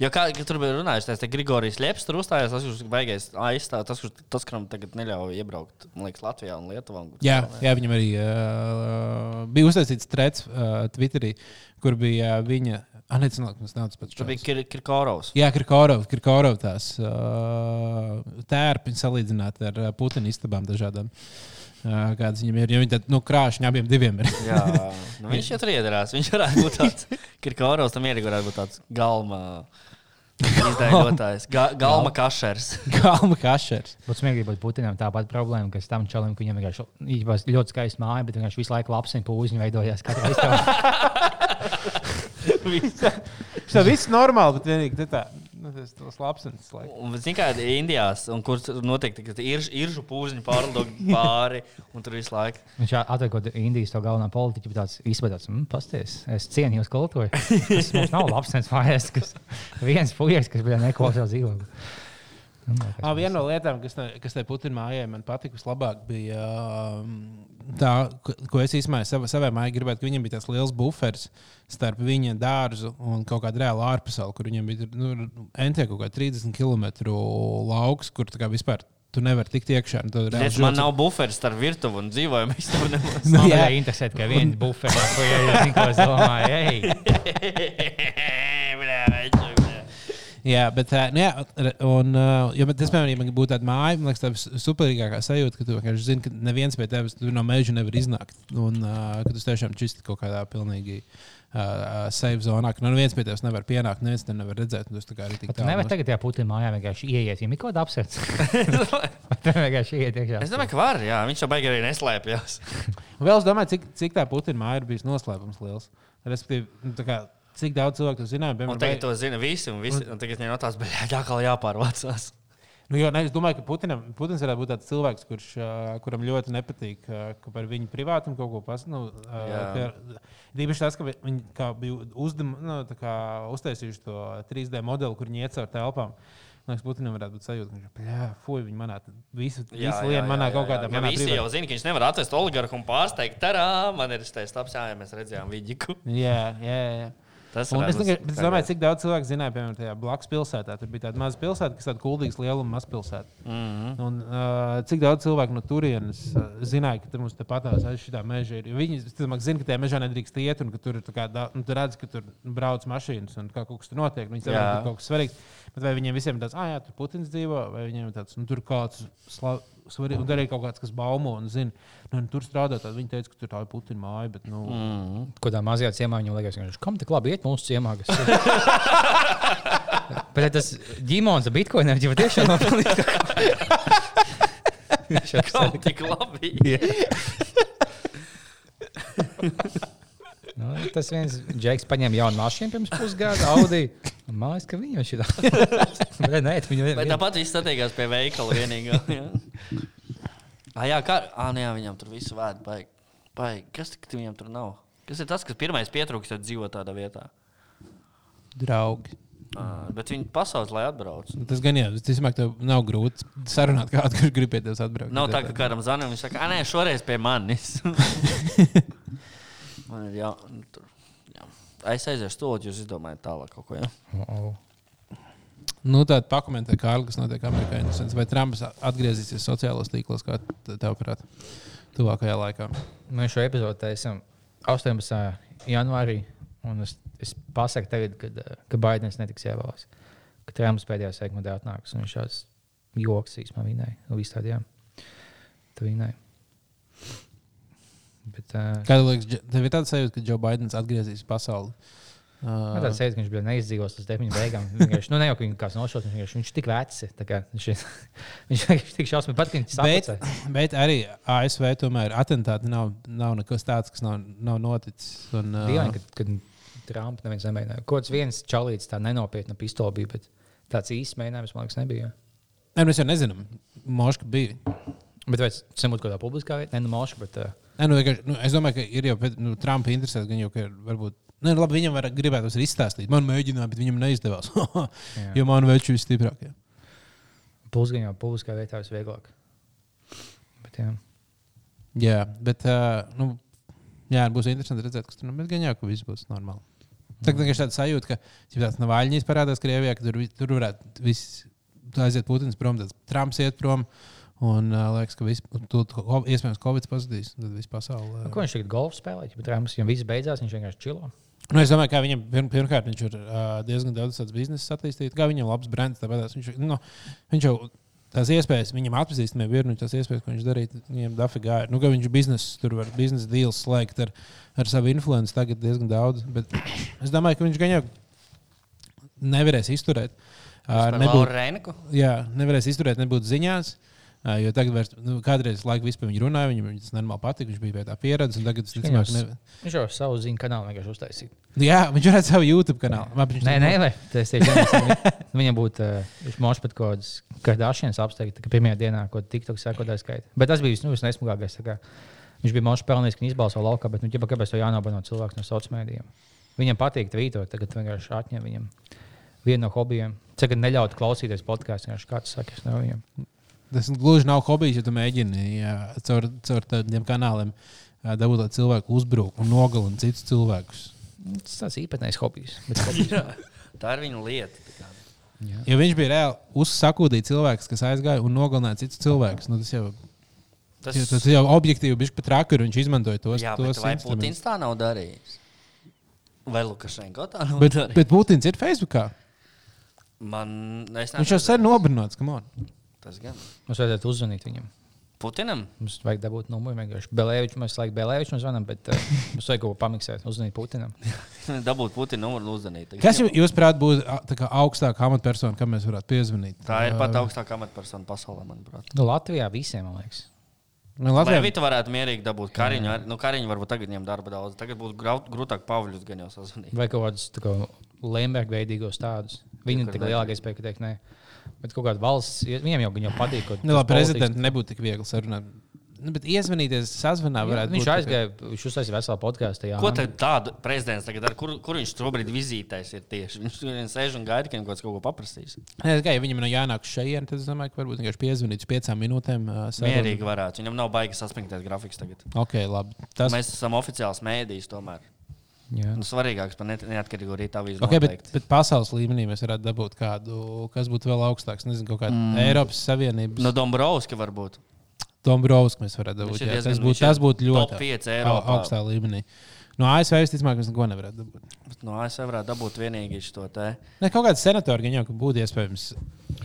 Jo kā tur bija runājis, tas Grigorijs Lieps tur uzstājās, tas, kurš beigās aizstāv, tas, kurš tas, kuram tagad neļauj iebraukt, man liekas, Latvijā un Lietuvā. Un Jā, jā, viņam arī uh, bija uztaisīts trets uh, Twitterī, kur bija uh, viņa. Ah, nav tas nav tas pats. Tas bija. Kir Kirkorovs. Jā, Kirkorov, Kirkorov tās uh, tērpi salīdzināt ar Putina istabām dažādām. Uh, kādas viņam ir? Jo viņi tad, nu, krāšņi abiem diviem ir. Jā, nu, viņš jau tur iedarās. Viņš varētu būt tāds Kirkorovs, tam ierīgi varētu būt tāds galma izdevotājs. Ga galma kašers. Galma kašers. Būtu smieklīgi būt Putinam tāpat problēma, kas tam čalim, ka viņam vienkārši ļoti skaista māja, bet viņš visu laiku lapsiņu pūziņu veidojās katrā istabā. Tas viss normāli, bet vienīgi te tā. Nu, tas tas labsens. Like. Un, zini, kā Indijās, un kur ka ir iržu pūziņu pārlido pāri, un tur visu laiku. Viņš atveido Indijas to galvenā politiķu, bet tāds izpētās, mm, pasties, es cienu jūs kultūru. Tas mums nav labs mājās, kas viens puisis, kas bija neklausās dzīvokli. Ah, viena no lietām, kas, te- kas tajā Putina mājā man patika vislabāk, bija tā, ko- es īstenībā savā, savā mājā gribētu, ka viņam bija tāds liels buferis starp viņa dārzu un kaut kādu reālu ārpasauli, kur viņam bija nu, NT kaut kā 30 km lauks, kur tā kā vispār tu nevari tikt iekšā. Es man žoci- nav buferis starp virtuvi un dzīvojumu istabu. nemaz. Nu, jā. interesē, ka viena buferē, ko jau es zinu, ko es domāju. Jā, bet tā, nu, jā, un, uh, ja man- tas, piemēram, ja man būtu tāda māja, man liekas, tā superīgākā sajūta, ka tu vienkārši zini, ka neviens pie tevis no meža nevar iznākt. Un uh, ka tu tiešām čisti kaut kādā pilnīgi uh, safe zonā, ka nu, neviens pie tevis nevar pienākt, neviens te nevar redzēt. Tu tā kā arī tik Tu nevari tagad tajā Putina mājā vienkārši ieiet, ja ir kaut kāda apsvērts. Tur vienkārši ieiet iekšā. Es domāju, ka var, jā, viņš jau baigi arī neslēpjas. Un vēl es domāju, cik, cik tā Putina māja ir bijusi noslēpums liels. Respektīvi, nu, tā kā, cik daudz cilvēku to zināja. Un piemēram, tagad vai- to zina visi, un, visi, un tagad viņiem no tās, jā, kā jāpārvācās. Nu, jo, ne, es domāju, ka Putinam, Putins varētu būt tāds cilvēks, kurš, uh, kuram ļoti nepatīk, uh, ka par viņu privātumu kaut ko pasakot. Nu, Jā. uh, tas, ka vi- viņi kā bija uzdem, nu, tā kā uztaisījuši to 3D modeli, kur viņi iet caur telpām. Man liekas, Putinam varētu būt sajūta, ka viņš ir fuck, viņi manā visu, lienu manā kaut kādā visi privātā- jau zina, ka viņš nevar atvest oligarhu un pārsteigt. Tarā, man ir šis taps, jā, ja mēs redzējām vidiku. Jā, jā, jā. Tas Un es, bet es domāju, cik daudz cilvēku zināja, piemēram, tajā blakus pilsētā. Tur bija tāda maza pilsēta, kas ir tāda kuldīgas lieluma mazpilsēta. Mm. -hmm. Un, uh, cik daudz cilvēku no turienes uh, zināja, ka tur mums te patās aiz šī meža ir. Viņi ticamāk, zina, ka tajā mežā nedrīkst iet, un ka tur ir kā, nu, tu redz, ka tur brauc mašīnas un ka kaut kas tur notiek. Viņi saprot, ka kaut kas svarīgs. Bet vai viņiem visiem ir tāds, ah, jā, tur Putins dzīvo, vai viņiem ir tāds, nu, tur kāds slav... svarīgs, un arī kaut kāds, kas baumo un zina, nu, tur strādā. Tad viņi teica, ka tur tā ir Putina māja. Bet, nu, mm. Ko tā mazajā ciemā viņam liekas, ka viņš kam tik labi iet mūsu ciemā. kas ir?" Bet tas ģimons ar bitkoinu jau tiešām nav jau Kaut tik labi. Nu, tas viens džeks paņēma jaunu mašīnu pirms pusgada, Audi. un Mājas, ka viņam šī tā. Nē, viņu Bet tāpat viss satiekās pie veikala vienīgā. jā. Ah, jā, kā, ah, nu jā, viņam tur visu vēd, baigi. baigi. Kas tik viņam tur nav? Kas ir tas, kas pirmais pietrūkst, kad dzīvo tādā vietā? draugi. Ah, bet viņi pasaules, lai atbrauc. Nu, Tas gan jau, visticamāk, tev nav grūti sarunāt kādu, kurš grib pie tevis atbraukt. Nav tā, ka kādam zvanam, viņš saka, ah, nē, šoreiz pie manis. Man ir jā, nu, tur. Jā. Es aiziešu stūlīt, jūs izdomājat tālāk kaut ko. Jā? Oh, Nu, tāda pakomentē, Kārli, kas notiek Amerikā. Interesants. Vai Trumps atgriezīsies sociālajos tīklos, kā te- tev prāt, tuvākajā laikā? Mēs šo epizodu taisām 18. janvārī. Un es, es pasaku tagad, kad, ka Baidens netiks ievēlēts. Ka Trumps pēdējā segmentā atnāks un viņš šāds joks īstenībā vinēja. Nu, jā. Tu vinēji. Bet, uh, Kāda liekas, tev ir tāda sajūta, ka Joe Bidenis atgriezīs pasauli? Man Uh, tāds sajūta, ka viņš bija neizdzīvos līdz deviņu beigām. Vienkārši, nu, jau viņš kāds nošaut, viņš, vienkārši- viņš ir tik vecs. tā kā Viņš ir viņš vienkārši tik šausmīgi pat, ka viņš bet, bet arī ASV tomēr atentāti nav, nav nekas tāds, kas nav, nav noticis. Un, uh, Dīvaini, kad, kad Trumpa neviens nemēģināja. Kaut kāds viens čalīts tā nenopietna pistola bija, bet tāds īsts mēģinājums, man liekas, nebija. Nē, mēs jau nezinām. Moška bija. Bet vai tas nebūtu kaut kādā publiskā vietā? Nē, nu, mošu, bet uh, Nē, nu, nu, es domāju, ka ir jau nu, Trumpa interesēs, gan jau, ka ir varbūt. Nē, nu, labi, viņam var gribēt to izstāstīt. Man mēģināja, bet viņam neizdevās. Jo man veči visstiprākie. plus gan jau publiskā vietā visvieglāk. Bet, jā. Jā, bet uh, nu, jā, būs interesanti redzēt, kas tur notiek. Bet gan jau, ka viss būs normāli. Tā ir tāda sajūta, ka ja tāds Navaļņīs parādās Krievijā, ka tur, tur varētu viss aiziet Putins prom, tad Trumps iet prom. Un uh, liekas, ka viss, tu, tu, iespējams, Covid pazudīs. Tad viss pasaule. Nu, ko viņš tagad golfu spēlē? Trumps viņam viss beidzās, viņš vienkārši čilo. Nu, es domāju, ka viņam pirm, pirmkārt viņš ir uh, diezgan daudz biznesa attīstīt. Kā viņam labs brands, tāpēc viņš, nu, viņš jau tās iespējas, viņam atpazīstamība ir, nu, tās iespējas, ko viņš darīja, viņam dafigā ir. Nu, ka viņš biznesa, tur var biznesa deals slēgt ar, ar savu influenci tagad diezgan daudz. Bet es domāju, ka viņš gan jau nevarēs izturēt. Uh, nebūt, jā, nevarēs izturēt, nebūt ziņās. Uh, jo tagad, vairs, nu, kādreiz laika vispār viņa runāja, viņam tas normāli patika, viņš bija pie tā pieredzes. un Tagad, Viņam ticamāk, ne, Viņš jau savu ziņu kanālu vienkārši uztaisīja. jā, viņš varētu savu YouTube kanālu. Labi, viņš Nē, nē, vai tas tieši tā. Viņam būtu, uh, viņš možs pat kaut kādas kardāšienas apsteigta, ka pirmajā dienā kaut kāda TikTok sekotāja skaita. Bet tas bija nu, kā Viņš bija možs pelnījis, ka viņš izbalso laukā, bet nu, ķipa, kāpēc to jānobano cilvēks no sociāliem mēdījiem? Viņam patīk tvītot, tagad vienkārši atņem viņam. viena no hobijiem. Cik neļaut klausīties podkāstu, vienkārši kāds saka, es viņam. Tas gluži nav hobijs, ja tu mēģini jā, caur, caur tādiem kanāliem dabūt, lai cilvēku uzbruk un nogalina citus cilvēkus. Tas tāds īpatnējs hobijs. bet hobijs. Jā, tā ir viņa lieta. kā. Ja viņš bija reāli uzsakūdījis cilvēks, kas aizgāja un nogalināja citus cilvēkus, nu, tas jau Tas, tas, tas jau objektīvi bija pat traki, un viņš izmantoja tos, jā, tos vai. Putins tā nav darījis? Vai Lukašenko tā nav Bet, darījis? bet Putins ir Facebookā. Man, Viņš jau sen nobrunots. come on. Tas gan. Mums vajadzētu uzzvanīt viņam. Putinam? Mums vajag dabūt numuru. vienkārši. Belēvičs, mēs laikam Belēvičam zvanām, bet uh, mums vajag kaut ko pamiksēt, uzzvanīt Putinam. Dabūt Putina numuru uzdanīt. Kas jums, jūsuprāt, būtu a, tā kā augstākā amatpersona, kam mēs varētu piezvanīt? Tā ir pat augstākā amatpersona pasaulē, manuprāt. Nu, Latvijā visiem, man liekas. Nu, Latvijā Vita varētu mierīgi dabūt kariņu, ar- nu, kariņu varbūt tagad viņam darba daudz. Tagad būtu graut- grūtāk Pāvļus gan jau sazvanīt. Vai kaut kādus kā, Lemberga veidīgos tādus. Viņi ir tik ne. lielākais spēks, ka teikt, nē. Bet kaut kāda valsts, viņiem jau, jau patīk. kaut Nu, labi, prezidents nebūtu tik viegli sarunāt. Nu, bet iezvanīties, sazvanīt, varētu Viņš būt. kā- aizgāja, viņš uztaisīja veselu podkāstu. jā. Ko tad tādu prezidents tagad dara? Kur, kur viņš šobrīd vizītēs ir tieši? Viņš tur vien sēž un gaida, ka viņam kaut kas kaut ko paprasīs. Es gāju, viņam ir jānāk šeit, tad es domāju, ka varbūt vienkārši piezvanīt uz piecām minūtēm. sarunu. Mierīgi varētu. Viņam nav baigi saspringtais grafiks tagad. Ok, labi. Tas, Tas... Mēs esam oficiāls mēdījis tomēr. Jā. Nu, svarīgāks par net- neatkarīgo rītā vīzu. okay, bet, bet pasaules līmenī mēs varētu dabūt kādu, kas būtu vēl augstāks. Nezinu, kaut kāda mm. Eiropas Savienības. No Dombrovska varbūt. Dombrovskis mēs varētu dabūt. Jā, diezgan- tas būtu, būtu ļoti top pieci au- Eiropā. augstā līmenī. No ASV es ticamāk, mēs neko nevarētu dabūt. Bet No ASV varētu dabūt vienīgi šo te. Ne, kaut kāds senators gan jau būtu iespējams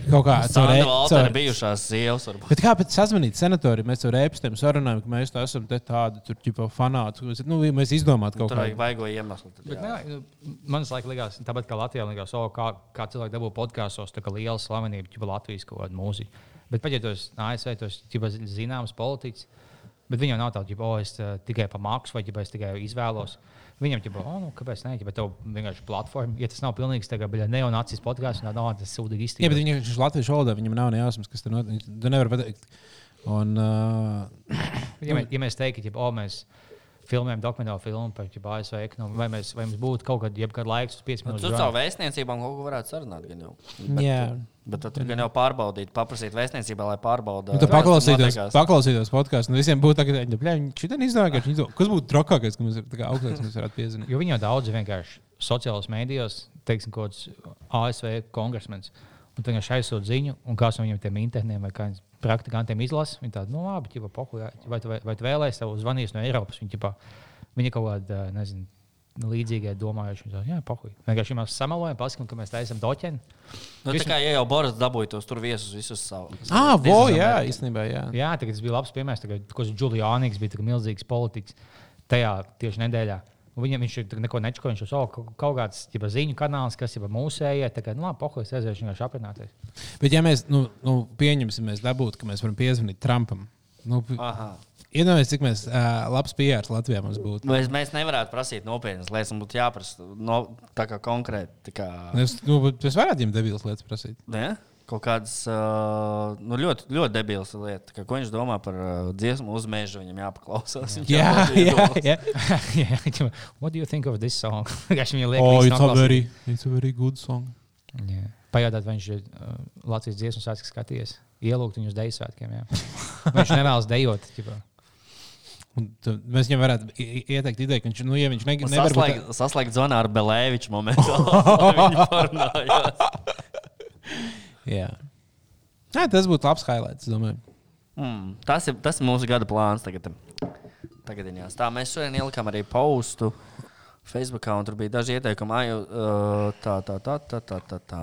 kaut kā Sanda e- Valtera bijušās sievas. Varbūt. Bet kāpēc sazvanīt senatoriem? Mēs ar ēpastiem sarunājam, ka mēs esam te tādi tur, ģipa, fanāti. Nu, mēs izdomājam kaut ko vaigo iemeslu. tad Bet, jā. nē, nu, man liekas, likās, tāpat kā Latvijā, likās, oh, kā, kā cilvēki dabū podkāstos, tā kā liela slavenība, ja Latvijas kaut kāda mūzika. Bet pat ja tos ASV tos ķipa, zināms politiķis, bet viņam nav tāda, oh, es uh, tikai pa maksu vai ģipa, es tikai izvēlos. Viņam ir, oh, nu, kāpēc ne? Ja tev vienkārši platforma, ja tas nav pilnīgs neonācijas podkāsts, tad nav tas sūdīgi Jā, bet izteikts. viņi ir latviešu valodā, viņam nav ne jausmas, kas tur notiek. Tu nevari pateikt. Un, uh, Ja, mē, ja mēs teiktu, ka oh, mēs filmējam dokumentālu filmu par ASV ekonomiku, vai, mēs, vai mums būtu kaut kad, jebkad laiks uz 5 Nu? Tur caur vēstniecībām kaut ko varētu sarunāt. Gan jau. Bet, Jā. Bet tad gan jau pārbaudīt, paprasīt vēstniecībā, lai pārbaudītu. nu, tu paklausītos, paklausītos podkāstu, un visiem būtu tagad, ka viņi šitā izdevā, ka viņi to- kas būtu trakākais, ka mums ir tā kā augstāks, kas varētu piezināt. Jo viņi jau daudz vienkārši sociālajos mēdījos, teiksim, kaut kāds ASV kongresmenis. Un viņš aizsūta ziņu, un kāds no viņiem tiem internetiem vai kādiem praktikantiem izlasa. Viņi tādu, nu, labi, ķipa, pohu, jā, vai, vai, vai tu vēlēsies tev zvanīt no Eiropas? Viņi, ķipa, viņi kaut kādā, nezinu, līdzīgai domājuši. Viņi tādu, jā, pohu. Vienkārši mēs samalojam, paskatām, ka mēs taisām doķeni. Nu, tā kā ja jau Boris dabūja tos tur viesus visus savus. Ah, vo, jā, īstenībā, jā. Jā, tagad tas bija labs piemērs, kad Juliānīks bija tā kā milzīgs politiķis tajā tieši nedēļā. Un Viņam viņš ir neko nečako, viņš ir oh, kaut- kāds ģipa, ziņu kanāls, kas ir mūsējie. Tā kā, nu, labi, pohojas, aiziešu vienkārši aprunāties. Bet, ja mēs nu, nu, pieņemsim, mēs dabūtu, ka mēs varam piezvanīt Trumpam, nu, Aha. iedomājieties, cik mēs, uh, labs PR Latvijā mums būtu. Mēs, mēs nevarētu prasīt nopietnas lietas, mums būtu jāprasa no, tā kā konkrēti. Tā kā, Es, nu, mēs varētu viņam debilas lietas prasīt. ne? Kaut kādas uh, nu, ļoti, ļoti debilas lietas. Kā, ko viņš domā par uh, dziesmu uz meža, viņam jāpaklausās. Viņš Jā, jā, jā. What do you think of this song? Viņam liek, Oh, it's a very, it's a very good song. Jā. Pajautāt, vai viņš ir uh, Latvijas dziesmu svētku skatījies. Ielūgt viņu uz deju svētkiem. Viņš nevēlas dejot. ģipa. Un tu- Mēs viņam varētu ieteikt ideju, ka viņš, nu, ja viņš ne, nevar būt Saslēgt, saslēgt zvanā ar Belēviču momentu. Jā. Nē, tas būtu labs highlights. Mm, tas, ir, tas ir mūsu gada plāns. Tagad, tagadiņās. Tā mēs šodien ielikām arī postu Facebookā, un tur bija daži ieteikumi. Ai, tā, tā, tā, tā, tā, tā, tā.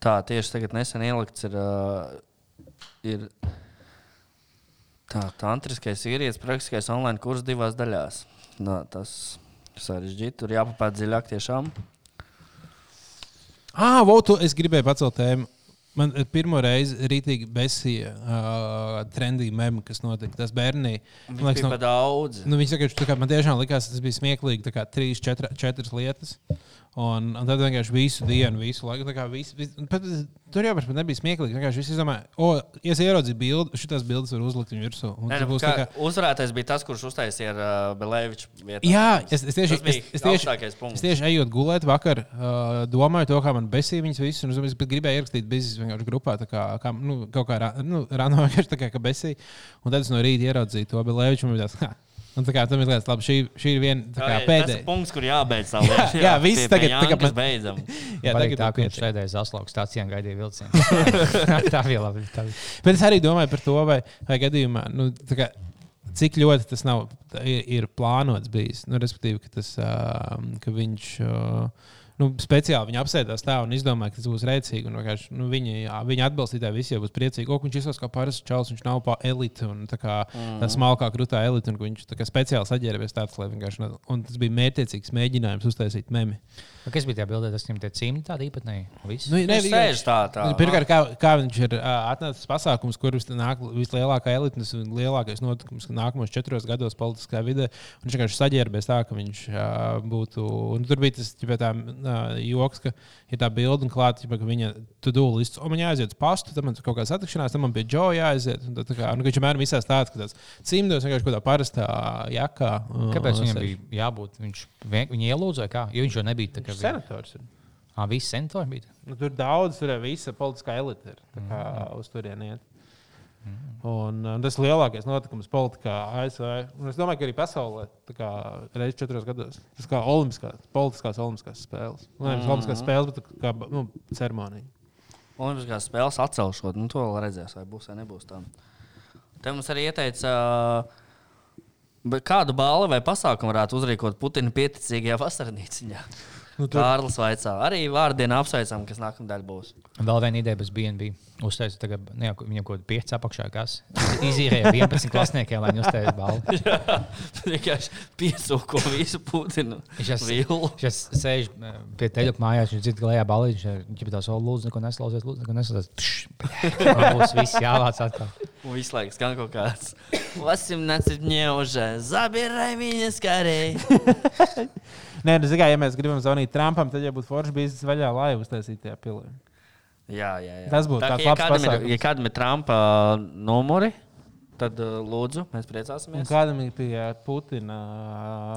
Tā tieši tagad nesen ielikts ir. Ir tā, tantriskais vīrietis, praktiskais online kurs divās daļās. Nā, tas sarežģīti. Tur jāpapēt dziļāk tiešām. Ah, votu, es gribēju pacelt tēmu. Man eh, pirmo reizi rītīgi besīja uh, trendīgi memi, kas notika. Tas bērnī. Man liekas, no, daudz. nu, viņš saka, ka man tiešām likās, tas bija smieklīgi. Tā kā trīs, četri, četras lietas. Un, un tad vienkārši visu dienu, visu laiku. kā Visu, visu, pat, tur jau pat nebija smieklīgi. Vienkārši viss izdomāja, o, ja es ieraudzīju bildi, šīs bildes var uzlikt viņu virsū. tas nu, kā, kā- uzvarētājs bija tas, kurš uztaisīja uh, Belēviču vietā. Jā, es, es tieši es, es tieši. Es tieši ejot gulēt vakar, uh, domāju, to, kā man besīja viņas visas. un Es gribēju ierakstīt biznesa vienkārši grupā, tā kā, kā nu, kaut kā ra- nu, rāno vienkārši tā kā, ka besīja. Un tad es no rīta ieraudzīju to Belēviču. un man bija tāds. Un tā kā tam ir liekas, labi, šī, šī ir viena tā kā ir pēdējā. punkts, kur jābeidz tā lieta. jā, viss tagad- tagad mēs beidzam. Jā, Tagad tā, ka viņš sēdēja Zaslaukas stācijā un gaidīja vilcienu. tā bija labi. Tā bija. Bet es arī domāju par to, vai, vai gadījumā, nu, tā kā, cik ļoti tas nav, ir, ir plānots bijis. Nu, respektīvi, ka, tas, uh, ka viņš. Uh, Nu, speciāli viņi apsēdās tā un izdomāja, ka tas būs rēcīgi. Nu, viņi, jā, viņa atbalstītāji visi jau būs priecīgi. O, viņš izsaka kā parasts čels, viņš nav pa elite un tā kā Mhm. tā smalkā, krūtā elite. un Viņš tā kā speciāli saģērbies tāds, lai vienkārši. Un tas bija mērķiecīgs mēģinājums uztaisīt memi. Kas bija tajā bildē? Tas viņam tie cimdi tādi īpatnēji. Viss. Nu, Viņš sēž tā, tā. Nu, Pirmkārt, kā, kā viņš ir uh, atnācis pasākums, kur vis- nāk vislielākā elite, un tas lielākais notikums nākamos četros gados politiskā vidē. un Viņš vienkārši saģērbies tā, ka viņš uh, būtu. Un tur bija tas ķipē, tā, uh, joks, ka ir tā bilde un klāta, ka viņa tu dūlis, o man jāaiziet uz pastu, tad man tur kaut kāda satikšanās, tad man pie Džoja jāaiziet. Un tad, tā kā, nu, viņš vienmēr visās tāds, ka tāds cimdos vienkārši kaut kādā parastā jakā. uh, Kāpēc viņam bija jābūt? Viņš vien- viņu ielūdza, vai kā? Jo viņš jau nebija tā kā Viņš senators. Ir. Ah, visi senatori bija. Nu, tur daudz, tur ir visa politiskā elite. Ir, tā kā uz turieni iet. Un, uh, tas lielākais notikums politikā ASV. Un es domāju, ka arī pasaulē reizes četros gados. Tas kā olimpiskās, politiskās olimpiskās spēles. Nu, Nevis olimpiskās spēles, bet kā nu, ceremonija. Olimpiskās spēles atcelšot. Nu, to vēl redzēs, vai būs vai nebūs tā. Te mums arī ieteica, uh, bet kādu balvu vai pasākumu varētu uzrīkot Putina pieticīgajā vasarnīciņā. Nu, tur- Kārlis vaicā. Arī vārdienu apsveicam, kas nākamnedēļ būs. Vēl viena ideja bez BNB. Uztaisīt, tagad, nu, jā, viņam kaut kāda pieci apakšā, kas izīrēja 11 klasniekiem, lai viņi uztaisītu balvu. Vienkārši piesūko visu Putinu. Viņš sēž eh, pie teļa mājās, viņš dzird galējā balī, viņš ir tāds, o, lūdzu, neko neslauzies, lūdzu, neko neslauzies. Būs viss jāvāc atkal. Un visu laiku skan kaut kāds 18 ņēmuže, zabiraj viņas karē. Nē, nu, zināmā, ja mēs gribam zvanīt Trumpam, tad jau būtu forši bijis vaļā, lai uztaisītu tajā pilī. Jā, jā, jā. Tas būtu Tā, tāds ja labs kādam ir, pasākums. ja kādam ir Trumpa uh, numuri, tad uh, lūdzu, mēs Un priecāsimies. kādam ir pie Putina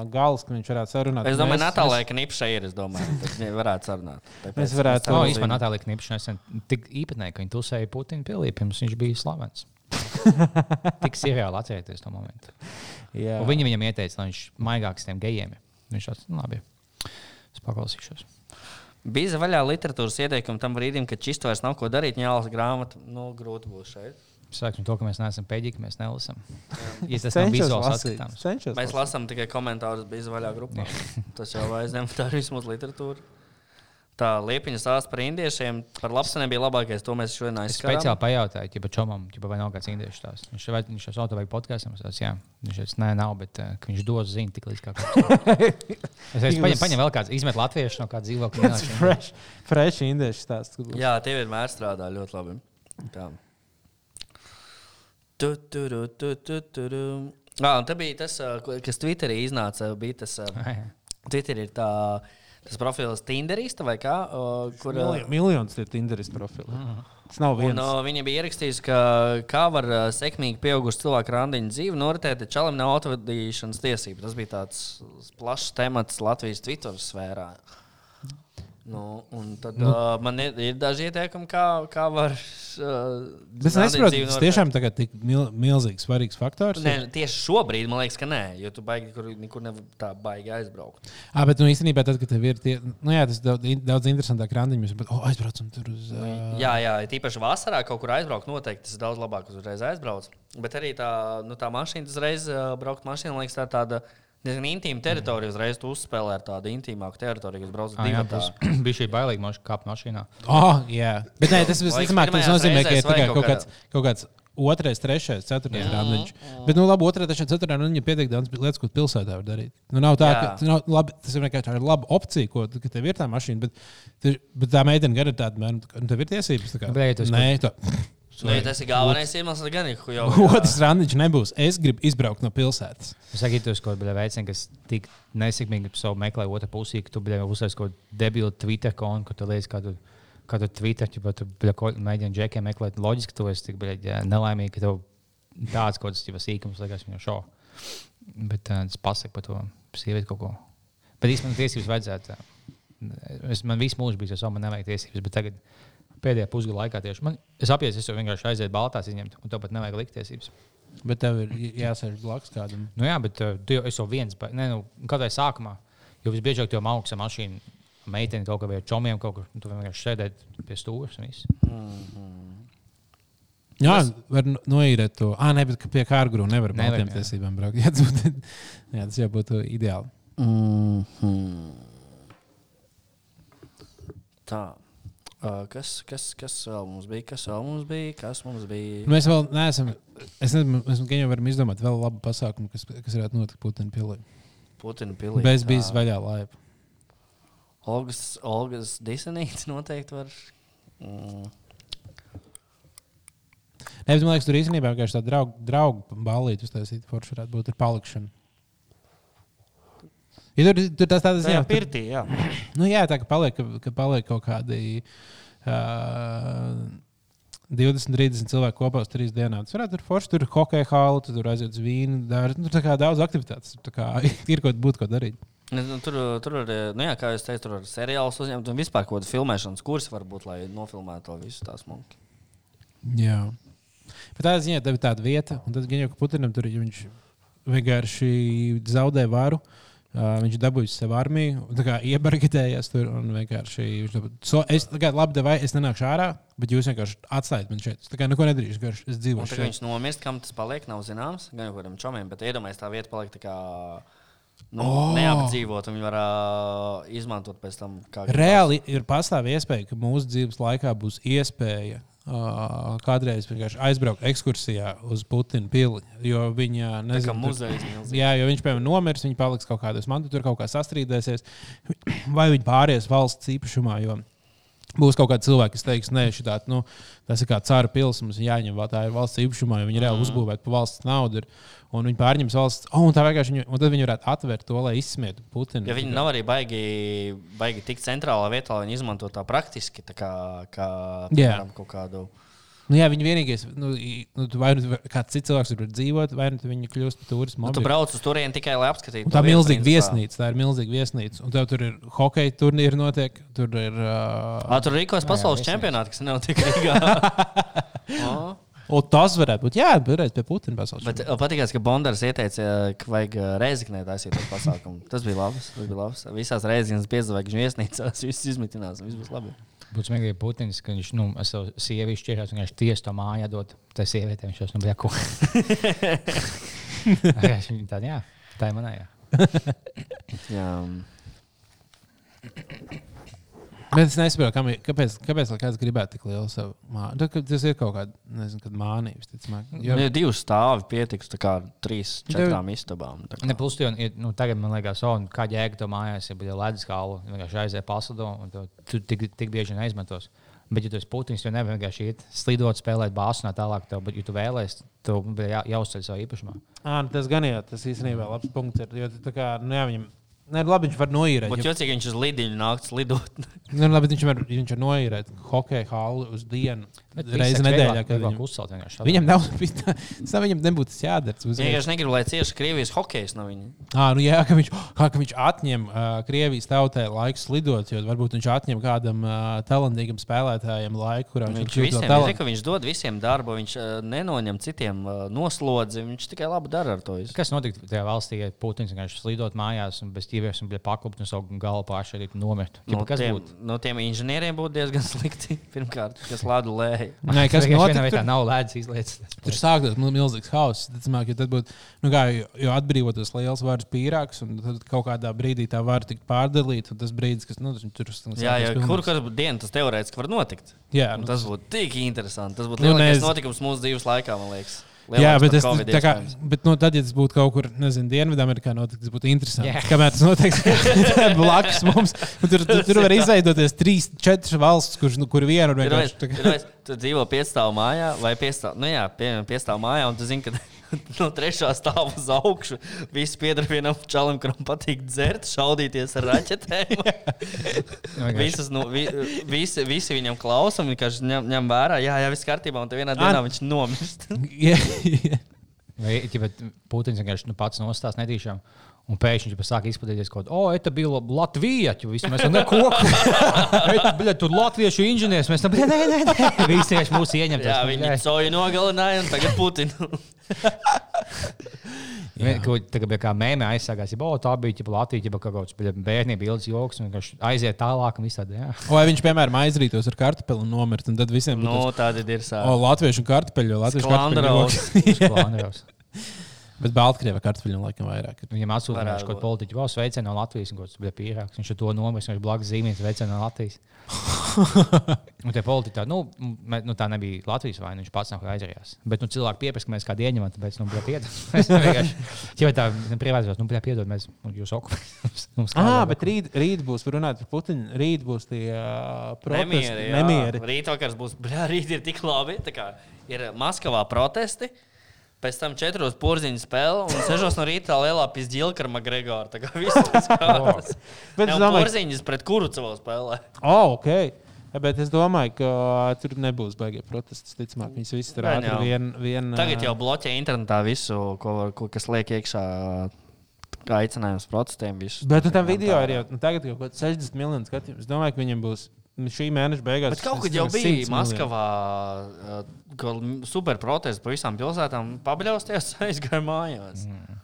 uh, gals, ka viņš varētu sarunāt? Es domāju, Mēs- Natālija, ka Nipša ir. Es domāju, ka viņi varētu sarunāt. Tāpēc Mēs varētu- No, īstenībā Natālija Knipša nesen tik īpatnēji, ka viņa tusēja Putina pilī, pirms viņš bija slavens. tik seriāli atcerieties to momentu. Jā. Un viņi viņam ieteica, lai viņš maigāks tiem gejiem. Viņš tāds, nu, labi, es paklausīšos. Bija vaļā literatūras ieteikumi tam brīdim, kad čist vairs nav ko darīt, jālasa grāmata. Nu, grūti būs šeit. Sāksim to, ka mēs neesam pēdīgi, mēs nelasām. Ja tas nav vizuāls atskatāms. Mēs lasām tikai komentārus bija vaļā grupā. Tas jau aizņem, tā ir vismaz literatūra. Tā liepiņa stāsts par indiešiem, par labsaniem bija labākais. To mēs šodien Es aizskatām. speciāli pajautāju, ja Čomam, ķipa, vai nav kāds indiešu tās. Viņš vai viņš jau sauc vai podkāstam. Es teicu, jā, viņš teica, nē, nav, bet uh, ka viņš dos ziņu tik līdz kā kas. Es teicu, paņem, paņem vēl kāds, izmet latviešu no kāda dzīvokļa. Tas ir fresh, fresh indiešu būs. Jā, tie vienmēr strādā ļoti labi. Tā. Tu, tu, tu, tu, tu, tu, tu. Ah, te bija tas, ko- kas Twitterī iznāca. Bija tas, ā, Jā, jā. Twitterī ir tā, tas profils Tinderista vai kā, ā, kur. ā, Milj- Miljons ir Tinderis profili. Tas nav Un, viens. uh, viņa bija ierakstījusi, ka kā var uh, sekmīgi pieaugušu cilvēku randiņu dzīvi noritēt, ja čalam nav autovadīšanas tiesību. Tas bija tāds plašs temats Latvijas Twitter sfērā. Nu, un tad nu. uh, man ir, ir daži ieteikumi, kā, kā var. Uh, es nesaprotu, tas tiešām tagad tik mil, milzīgs, svarīgs faktors. Nē, ir. tieši šobrīd man liekas, ka nē, jo tu baigi kur, nekur nevar tā baigi aizbraukt. Ah, bet nu, īstenībā, tad, kad tev ir tie, nu, jā, tas daudz, daudz interesantāk randiņš, bet, oh, aizbraucam tur uz. Uh, Jā, jā, tīpaši vasarā kaut kur aizbraukt, noteikti tas ir daudz labāk, uzreiz aizbraukt. Bet arī tā, nu, tā mašīna, uzreiz uh, braukt mašīnā, liekas, tā ir tāda diezgan intīma teritorija. Uzreiz tu uzspēlē ar tādu intīmāku teritoriju, kas brauc uz Ah, būs, bija šī bailīga mašīna, kāp mašīnā. Oh, jā, bet nē, tas Laikam visticamāk, tas nozīmē, ka ir tikai kaut kaut kāds, kaut kāds otrais, trešais, ceturtais randiņš. Bet, nu, labi, otrā, trešā, ceturtā randiņa pietiek daudz lietas, ko pilsētā var darīt. Nu, nav tā, Jā. ka nav, labi, tas ir vienkārši laba opcija, ko ka tev ir tā mašīna, bet, tu- bet tā meitene gara tāda, man, nu, tev ir tiesības. Tā kā, Nu, esi nē, tā. Nu, ja tas ir galvenais iemesls, gan ir. Otrs randiņš nebūs. Es gribu izbraukt no pilsētas. Es saku, tu esi kaut kādā veidā, kas tik nesekmīgi savu meklē otru pusī, ka tu biji uzsācis kaut kādu debilu Twitter kontu, ka tu liekas, kā tu, kā tu Twitter, ja tu mēģini džekiem meklēt. Loģiski, ka tu esi tik nelaimīgi, ka tev tāds kaut kāds sīkums liekas viņam šo. Bet uh, tas pasaka par to sievieti kaut ko. Bet īstenībā man tiesības vajadzētu. Es, man visu mūžu bija tas, man nevajag tiesības, bet tagad pēdējā pusgada laikā tieši man, es apjēdzu, es jau vienkārši aizēju baltās izņemt, un tāpat nevajag likt tiesības. Bet tev ir jāsēž blakus kādam. Nu, jā, bet uh, tu jau esi viens. Ne, nu, kādai sākumā. Jo visbiežāk tev augsta mašīna, meitene kaut kādā čomiem, kaut kur. un Tu vienkārši sēdēji pie stūres. un viss. Jā, var no- noīrēt to. Ah, ne, bet ka pie kārguru nevar ar Nevar, baltiem jā. tiesībām braukt. Jā, tas būtu, jā, tas jau būtu ideāli. Mhm. Tā. Uh, kas, kas, kas vēl mums bija? Kas vēl mums bija? Kas mums bija? Mēs vēl neesam. Es nezinu, mēs jau varam izdomāt vēl labu pasākumu, kas, kas varētu notikt Putina pilī. Putina pilī. Bez bijis vaļā laiva. Olgas, Olgas disenīts noteikti var. Mm. Nē, bet man liekas, tur īstenībā vienkārši tāda draugu, draugu balīti uztaisīt. Forši varētu būt ar palikšanu. Ja tur, tur tas tāds Tā jā, jau tur, pirtī, jā. nu, jā, tā ka paliek, ka, ka paliek kaut kādi uh, 20, 30 cilvēki kopā uz trīs dienām. Tas varētu būt forši. Tur ir hokeja hāla, tu tur aiziet uz vīnu. Dar, nu, tā kā daudz aktivitātes. Tā kā ir kaut būt ko darīt. Nu, nu, Tur, tur ir, nu jā, kā jau teicu, tur ir seriāls uzņemt un vispār kaut kāda filmēšanas kursa varbūt, lai nofilmētu to visu tās monētu. Jā. Bet tādā ziņā tev ir tāda vieta, un tad gan jau ka Putinam tur viņš vienkārši zaudē varu. Uh, viņš dabūja sev armiju, iebargatējās tur. un vienkārši viņš dabū- So, es tā kā labi, vai es nenākšu ārā, bet jūs vienkārši atstājiet man šeit. Es tā kā neko nedarīšu, vienkārši es tad šeit. viņš nomirst, kam tas paliek, nav zināms. Gan jau kādam čomiem, bet iedomājieties, tā vieta paliek tā kā nu, Oh! neapdzīvot, viņi var uh, izmantot pēc tam. Reāli ir pastāv iespēja, ka mūsu dzīves laikā būs iespēja uh, kādreiz vienkārši aizbraukt ekskursijā uz Putina pili. Jo viņa nezina, tur- muzejs milzīgs. Jā, jo viņš, piemēram, nomirs, viņa paliks kaut kādos mantos, tur kaut kā sastrīdēsies, vai viņa pāries valsts īpašumā. Jo būs kaut kādi cilvēki, kas teiks, nē, šitā, nu, tas ir kā cara pilsēta, mums ir jāņem vēl tā ir valsts īpašumā, jo viņi reāli Mhm. uzbūvēta par valsts naudu. Ir, un viņi pārņems valsts, oh, un tā vienkārši, viņu, un tad viņi varētu atvērt to, lai izsmietu Putinu. Ja viņi nav arī baigi, baigi tik centrālā vietā, lai viņi izmanto tā praktiski, tā kā, kā piemēram, kaut kādu. Nu, jā, viņi vienīgais, nu, nu, vai nu kāds cits cilvēks tur dzīvot, vai nu viņi kļūst par turismu. Nu, tu brauc uz turieni tikai, lai apskatītu. Tā ir milzīga principā. viesnīca. Tā ir milzīga viesnīca. Un tev tur ir hokeja turnīri, notiek. Tur ir. Uh, Ā, tur rīkojas pasaules viesnīca. čempionāti, kas nenotiek Rīgā. O, un tas varētu būt. Jā, bet pie Putina pasaules. Bet patīkās, ka Bondars ieteica, ka vajag reizeknē taisīt to pasākumu. Tas bija labs. Tas bija labs. Visās reizēs piedzvaigžņu viesnīcās viss izmitinās. Viss būs labi. Būtu smieklīgi, ja Putins, ka viņš nu, ar savu sievieti šķirās, un viņš tieši to māju dod. Tā sieviete viņš jau nu, bija ko. Tāda, jā, tā ir manā. Jā. Bet es nesaprotu, kam ir- kāpēc, kāpēc kāds gribētu tik lielu savu māju. Tas ir kaut kāda, nezinu, kad mānība. Jo ir divi stāvi, pietiks tā kā trīs, Tev- četrām istabām. tā kā. Ne, plus, jau- nu, tagad man liekas, oh, nu, kā jēga to mājās, ja bija ledus kalna, vienkārši aizēja paslido, un tu tik, tik bieži neizmantos. Bet, ja tu esi Putins, tu nevari vienkārši iet, slidot, spēlēt bāzu un tā tālāk. Tev, bet, ja tu vēlēsies, tev jā, jāuzceļ savā īpašumā. À, nu tas gan jā, tas īstenībā labs punkts. Ir, jo tā kā, nu, jā, viņam, ne, labi, viņš var noīrēt. Ja, jocīgi, ja viņš uz lidiņu nāktu lidot. nu, labi, viņš var, viņš var noīrēt hokeja halu uz dienu. Viss, nedēļā, kad viņam, uzcelt vienkārši. viņam nav, tas viņam nebūtu tas jādara. Uzreiz- vienkārši negribu, lai cieši Krievijas hokejs no viņa. Ā, nu jā, ka viņš, kā, ka viņš atņem uh, Krievijas tautai laiku slidot, jo varbūt viņš atņem kādam uh, talantīgam spēlētājam laiku, kurā viņš, Viņš, visiem, viņš, talant- zina, viņš dod visiem darbu, viņš uh, nenoņem citiem uh, noslodzi. Viņš tikai labi dara ar to. visu. Kas notiktu tajā valstī, ja Putins vienkārši slidot mājās un bez tīviem un bija pakāpts un savu galvu pāršķēdīt un nomirt? No kas tiem, būtu? no tiem inženieriem būtu diezgan slikti. Pirmkārt, kas lādu lēja. Nē, kas vietā Tur, nav ledus izlietas. tur sākās mil- milzīgs hauss. Tad, smāk, jo tad būtu, nu kā, jo, atbrīvotas liels varas pīrāgs, un tad kaut kādā brīdī tā var tikt pārdalīta. un Tas brīdis, kas nu, tur Jā, jā, kur kur diena tas teorētiski var notikt? Jā, nu, tas būtu tik interesanti. Tas būtu Nu, lielākais nez- notikums mūsu dzīves laikā, man liekas. Jā, bet, es, Covid kā, bet nu, tad, ja tas būtu kaut kur, nezinu, Dienvidamerikā, notiek, tas būtu interesanti. Yeah. Kamēr tas notiek blakus mums, un tur, tur, tur var izveidoties trīs, četras valsts, kurš, nu, kur Ir vienkārši. tā kā- vai tu dzīvo piestāvā mājā vai piestāvā, nu jā, pie, piestāvā mājā, un tu zini, ka no trešā stāva uz augšu viss pieder vienam čalam, kuram patīk dzert, šaudīties ar raķetēm. Visas, nu, vi, visi, visi viņam klausa vienkārši ņem, ņem vērā, jā, jā, viss kārtībā, un tad vienā dienā An- viņš nomirst. Vai ja Putins vienkārši nu, pats nostās netīšām. Un pēkšņi viņš sāk izplatīties kaut kādā, oh, tā bija Latvija. Visi mēs tam nekoku. Bļa, tur latviešu inženieris. Mēs tam, nē, nē, nē. Visi vienkārši mūs ieņem. Jā, viņi coju nogalināja un tagad Putinu. Tagad bija kā mēmē aizsākās, ja oh, tā bija ķipa, Latvija, ja kaut kāds bērnība ilgs joks, un vienkārši aiziet tālāk un visādi. jā. Vai viņš, piemēram, aizrītos ar kartupeli un nomirt, un tad visiem būtu Nu, tas, tādi ir o, sāpīgi. latviešu kartupeļu, latviešu kartupeļu. Bet Baltkrievā kartupeļu laikam vairāk. ir. Viņam atsūtīja Varētu kaut kādu politiķu, vēl sveicienu no Latvijas, un kaut kas bija pīrāgs. Viņš to nomirst, viņš blakus zīmēs sveicienu no Latvijas. un tie politiķi, tā, nu, mē, nu, tā nebija Latvijas vaina, viņš pats nav aizrījās. Bet nu, cilvēki pieprasa, ka mēs kādu ieņemam, tāpēc, nu, bija piedod. Mēs vienkārši, tā privātās, nu, piedod, mēs nu, jūs okupējam. Ah, bet rīt, rīt būs, runājot par Putinu, rīt būs tie uh, protesti. Nemieri. Rīt vakars būs, bļā, rīt ir tik labi. tā kā Ir Maskavā protesti. Pēc tam četros porziņu spēle, un sešos no rīta lielā pizģīlka ar Magregoru. Tā kā viss tas kārtas. Bet es Jau domāju, porziņas pret kuru savā spēlē. oh, ok. Ja, Bet es domāju, ka tur nebūs baigie protesti. Ticamāk, viņas visas tur ātri jau. vien, vien. Tagad jau bloķē internetā visu, ko, ko, kas liek iekšā aicinājums protestiem. visu. Bet nu, tam video ir jau nu, tagad kaut kāds 60 miljonu skatījumu. Es domāju, ka viņam būs šī mēneša beigās. Bet kaut kad jau domāju, 100 bija. Maskavā uh, ka super protests pa visām pilsētām. Pabļausties, aizgāja mājās. Mm.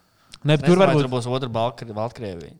Ne, tur varbūt tur būs otra Baltkrievija.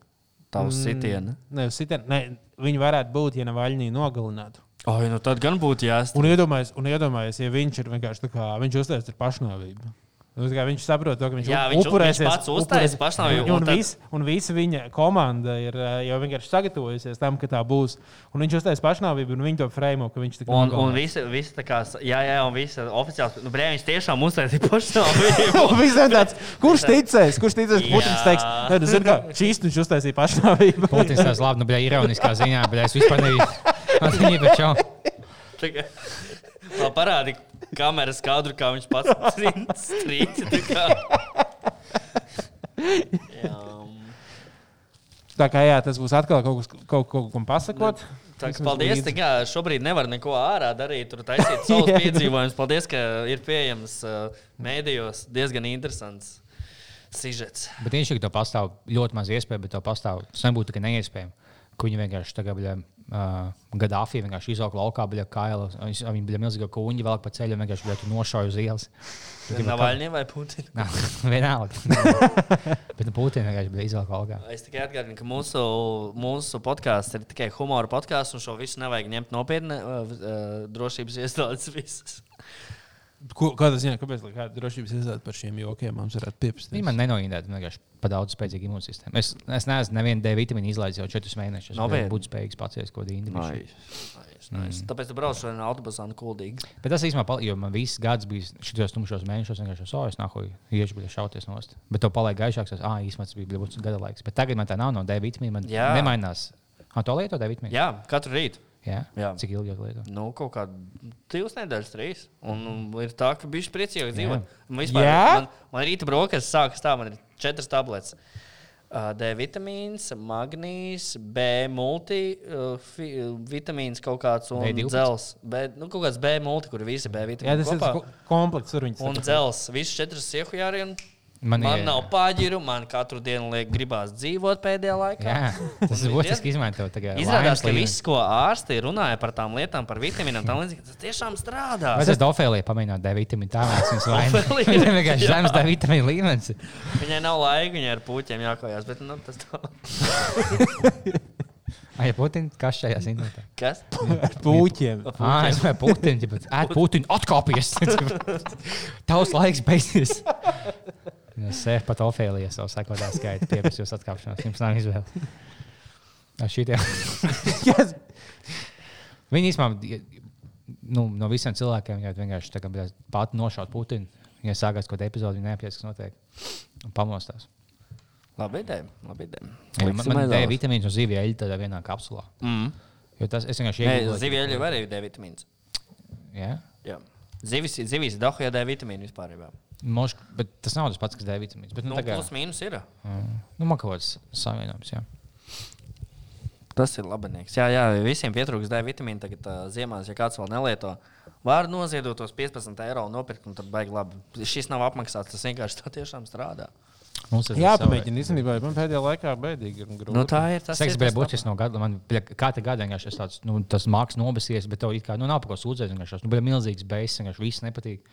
Tavs mm. sitiena. ne, sitien, ne, viņi varētu būt, ja Navaļņī nogalinātu. Ai, nu tad gan būtu jāsaka. Un iedomājies, ja viņš ir vienkārši tā kā viņš uztaisīs ar pašnāvību. Nu, Viņš saprot, to, ka viņš, Jā, viņš- upurēsies. viņš pats uztaisīs pašnāvību, Un, un tad- vis, un visa viņa komanda ir eh, jau vienkārši sagatavojusies tam, ka tā būs. Un viņš uztaisīs pašnāvību, un viņi to frame, ka viņš tā kā Un, un visi, visi tā kā, jā, jā, un visi oficiāli, nu, brē, viņš tiešām uztaisīja pašnāvību. Tāds, kurš ticēs, kurš ticēs, ka Putins teiks, nē, tas ir kā šīs, viņš uztaisīja pašnāvību. Putins tās labi, nu, bija ironiskā ziņā, bet es vispār. Viņa ir čau. Tā kā- Vēl parādi kameras kadru, kā viņš pats strīd. tā kā. Jā. Tā kā jā, tas būs atkal kaut kas, kaut, kaut kam pasakot. Tā, Vismaz kā paldies. Tā kā šobrīd nevar neko ārā darīt, tur taisīt savus piedzīvojumus. Paldies, ka ir pieejams uh, mēdījos diezgan interesants sižets. Bet viņš ir to pastāv ļoti maz iespēju, bet to pastāv. Tas nebūtu tikai neiespējami. Ka viņi vienkārši tagad bija uh, Gaddafi, vienkārši izauga laukā, bija kaila. Viņi bija milzīgi kuņģi, vēl pa ceļam, vienkārši bija nošauja uz ielas. Navaļņē vai Putina? Nā, Vienalga. bet nu, Putina vienkārši bija izauga laukā. Es tikai atgādinu, ka mūsu, mūsu podkāsts ir tikai humora podkāsts, un šo visu nevajag ņemt nopietni. Uh, uh, drošības iestādes visas. Ko, kādā ziņā, kāpēc lai kāda drošības iestāde par šiem jokiem mums varētu pieprasīt? Viņi man nenoindēja, man vienkārši pa daudz spēcīgu imūnsistēmu. Es, es neesmu nevienu D vitamīnu izlaidis jau četrus mēnešus. Es Nopietni? būtu spējīgs paciest kaut kādu. Nice, nice. Tāpēc tu brauc šodien autobusā un kuldīgi. Bet tas īstenībā, pal- jo man viss gads bija šitos tumšos mēnešos, vienkārši so, es nāku iešu, bija šauties nost. Bet to paliek gaišāks, tas, ah, īstenībā tas bija ļoti gada laiks. Bet tagad man tā nav no D vitamīna, man Jā. nemainās. Ah, to lieto D vitamīnu? Jā, katru rītu. Jā. Jā. Cik ilgi jau lieto? Nu, kaut kādā divas nedēļas, trīs. Un, un ir tā, ka bija priecīgi dzīvot. Un Vispār, Jā? man, man rīta brokastis sākas tā, man ir četras tabletes. Uh, D vitamīns, magnīs, B multi, uh, fi, vitamīns kaut kāds un B12? dzels. B, nu, kaut kāds B multi, kur ir visi B Jā, vitamīni. tas ir kopā. ko- komplekss, tur viņas Un dzels. Visas četras iehujāri. Un Man man, ir- nav pārģiru, man katru dienu liek gribās dzīvot pēdējā laikā. Jā, tas ir būtiski izmantot. Izrādās, ka viss, ko ārsti runāja par tām lietām, par vitamīniem, tam līdzīgi, tas tiešām strādā. Vai tas Dofēlī pamēģināt D vitamīnu? Tā mēs viņus vainojam. Viņam vienkārši zemes D vitamīnu līmenis. Viņai nav laika, viņai ar puķiem jākājās. Bet, nu, tas tā. Ai, ja Putins, kas šajā zinotā? Kas? ar puķiem. Ah, es domāju, Putins, ja ēt Putinu atkāpies. Tavs laiks beigsies. Es sev pat Ofēlijā savu sekotāju skaitu pieprasīju jūs atkāpšanos. Jums nav izvēle. Šitie. Yes. Viņi īstenībā nu, no visiem cilvēkiem jau vienkārši pat nošaut Putinu. Ja sākās kaut kāda epizode, viņa neapjēs, kas notiek. Un pamostās. Labi ideja. Labi ideja. Jā, man man aizdevās. D vitamīns un zivju eļļa tādā vienā kapsulā. Mm. Jo tas es vienkārši iegūstu. zivju eļļa arī ir D vitamīns. Jā, Jā. Zivis, zivis dahu, ja D vitamīnu vispār. Jā. Moš, bet tas nav tas pats, kas D vitamīns. Bet, nu, Nu, tā kā, plus mīnus ir. nu, man kaut kāds savienojums, jā. Tas ir labanieks. Jā, jā, visiem pietrūks D vitamīna. Tagad uh, ziemās, ja kāds vēl nelieto, var noziedot tos 15 eiro un nopirkt, un tad baigi labi. Šis nav apmaksāts, tas vienkārši tā tiešām strādā. Jā, pamēģini. Īstenībā man pēdējā laikā bēdīgi ir grūti. Nu, tā ir tas, Seks ir bija būtisks no gada. Man katru gadu vienkārši tāds, nu, tas mākslinieks nobesies, bet tev it kā, nu, nav par ko sūdzēt. Vienkārši tas nu, bija milzīgs beigas, vienkārši viss nepatīk.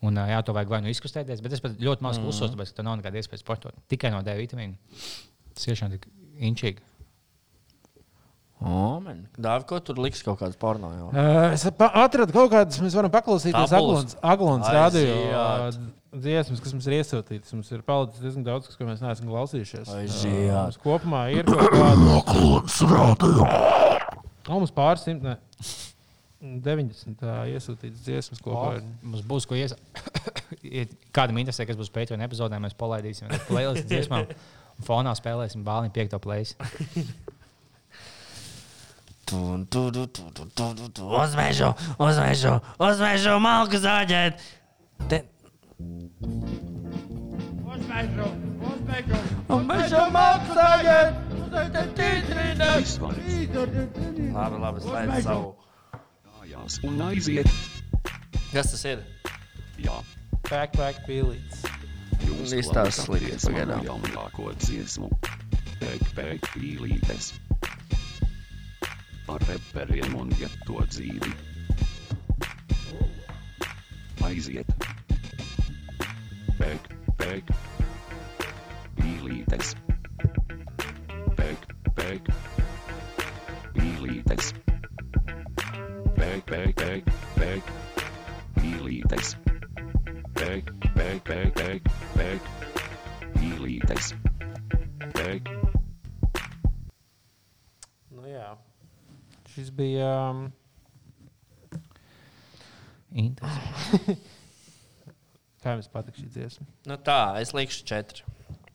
Un, jā, to vajag vai nu izkustēties, bet es pat ļoti maz Mhm. klusos, tāpēc, ka tev nav nekāda iespēja sportot. Tikai no D vitamīna. Tas tiešām tik inčīgi. O, man. Dāvi, ko tur liks kaut kāds porno? Jau? Uh, es atradu kaut kādas, mēs varam paklausīties Tabulas. Aglons radio dziesmas, kas mums ir iesūtītas. Mums ir palicis diezgan daudz, kas, ko mēs neesam klausījušies. Aiziet. Mums kopumā ir kaut kāda. Mums pāris simt, ne, 90 ā, iesūtītas dziesmas kopā. ir. Mums būs ko ies. Ja Kādam interesē, kas būs Patreon epizodē, mēs palaidīsim playlist dziesmām. Un fonā spēlēsim bāliņu piekto plēsi. Tu, tu, tu, tu, tu, tu, tu, tu. Uzmežu, uzmežu, uzmežu, malku zāģēt. Te... Uzmežu, uzmežu, uzmežu malku zāģēt. Uzmežu tītrīnes. Labi, labi, slēdz savu. Mājās un aiziet. Kas tas ir? Jā, Pack, pack, pīlītes. jūs klausāties pagaidām. jaunāko dziesmu. Pēk, pīlītes. Par reperiem un geto dzīvi. Aiziet. Pēk, pēk, kā jums patīk šī dziesma? Nu tā, es likšu 4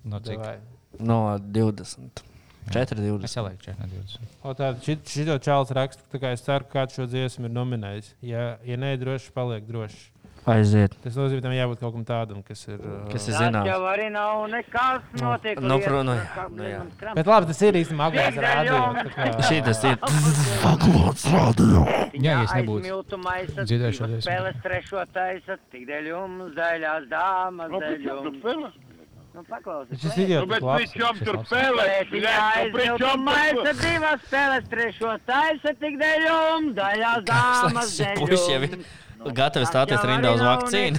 No cik? Davai. no 20. 4, 20. Es ielieku 4 no 20. O, tā, šit, šito čāls raksta, tā kā es ceru, ka kāds šo dziesmu ir nominējis. Ja, ja nē, droši paliek droši. Aiziet. Tas nozīmē, ka tam jābūt kaut kam tādam, kas ir. uh, Kas ir Tas zināms? jau arī nav nekas notiek. nu, lietas, pro- nu, nu, jā. mums kram. Bet labi, tas ir īstenībā agrāks rādio. tā kā- Šī tas ir. Jā, ja es nebūtu divas dziesmu. Spēles trešo taisa, tik dēļ jums, daļās dāmas, dēļ jums. Nu, paklausies. Šis Bet ir labs. viņš jau tur labs. spēlē. Viņa aizmiltu maisa, divas spēles trešo taisa, tik dēļ jums, daļās dāmas, dēļ ir jums. Gatavi stāties rindā uz vakcīnu.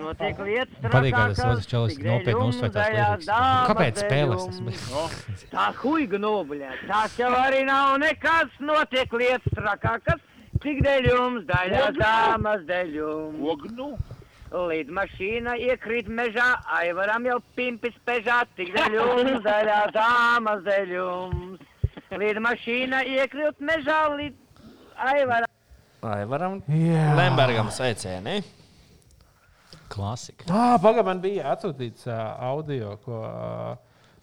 Notiek lietas Patīk, kā tas otrs čalis tik nopietni tās līrikas. dāmas, Kāpēc spēles tas? Tā huiga nobļā. Tas jau arī nav nekas. Notiek lietas trakākas. Cik dēļ jums, daļās dāmas, dēļ jums. Ognu. Līdz mašīna iekrīt mežā, aivaram jau pimpis pežā. Cik dēļ jums, daļās dāmas, dēļ jums. Līdz mašīna iekrīt mežā, līdz aivaram. Vai varam Jā. Lembergam sveicieni? Klasika. Ah, Pagaidām man bija atsūtīts uh, audio, ko,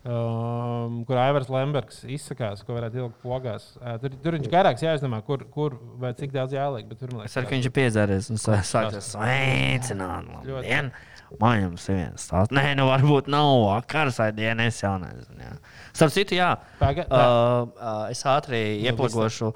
um, kur Aivars Lembergs izsakās, ko varētu ielikt pogās. Uh, tur, tur viņš garāks jāizdomā, kur, kur vai cik daudz jāliek. Bet tur man Es ceru, ka viņš ir piedzēries un sā- sāksies sveicināt. Man jums ir viens stāsts. Nē, nu varbūt nav vakars vai diena, es jau nezinu. Jā. Starp citu, jā. Paga- Uh, uh, es ātri ieplagošu.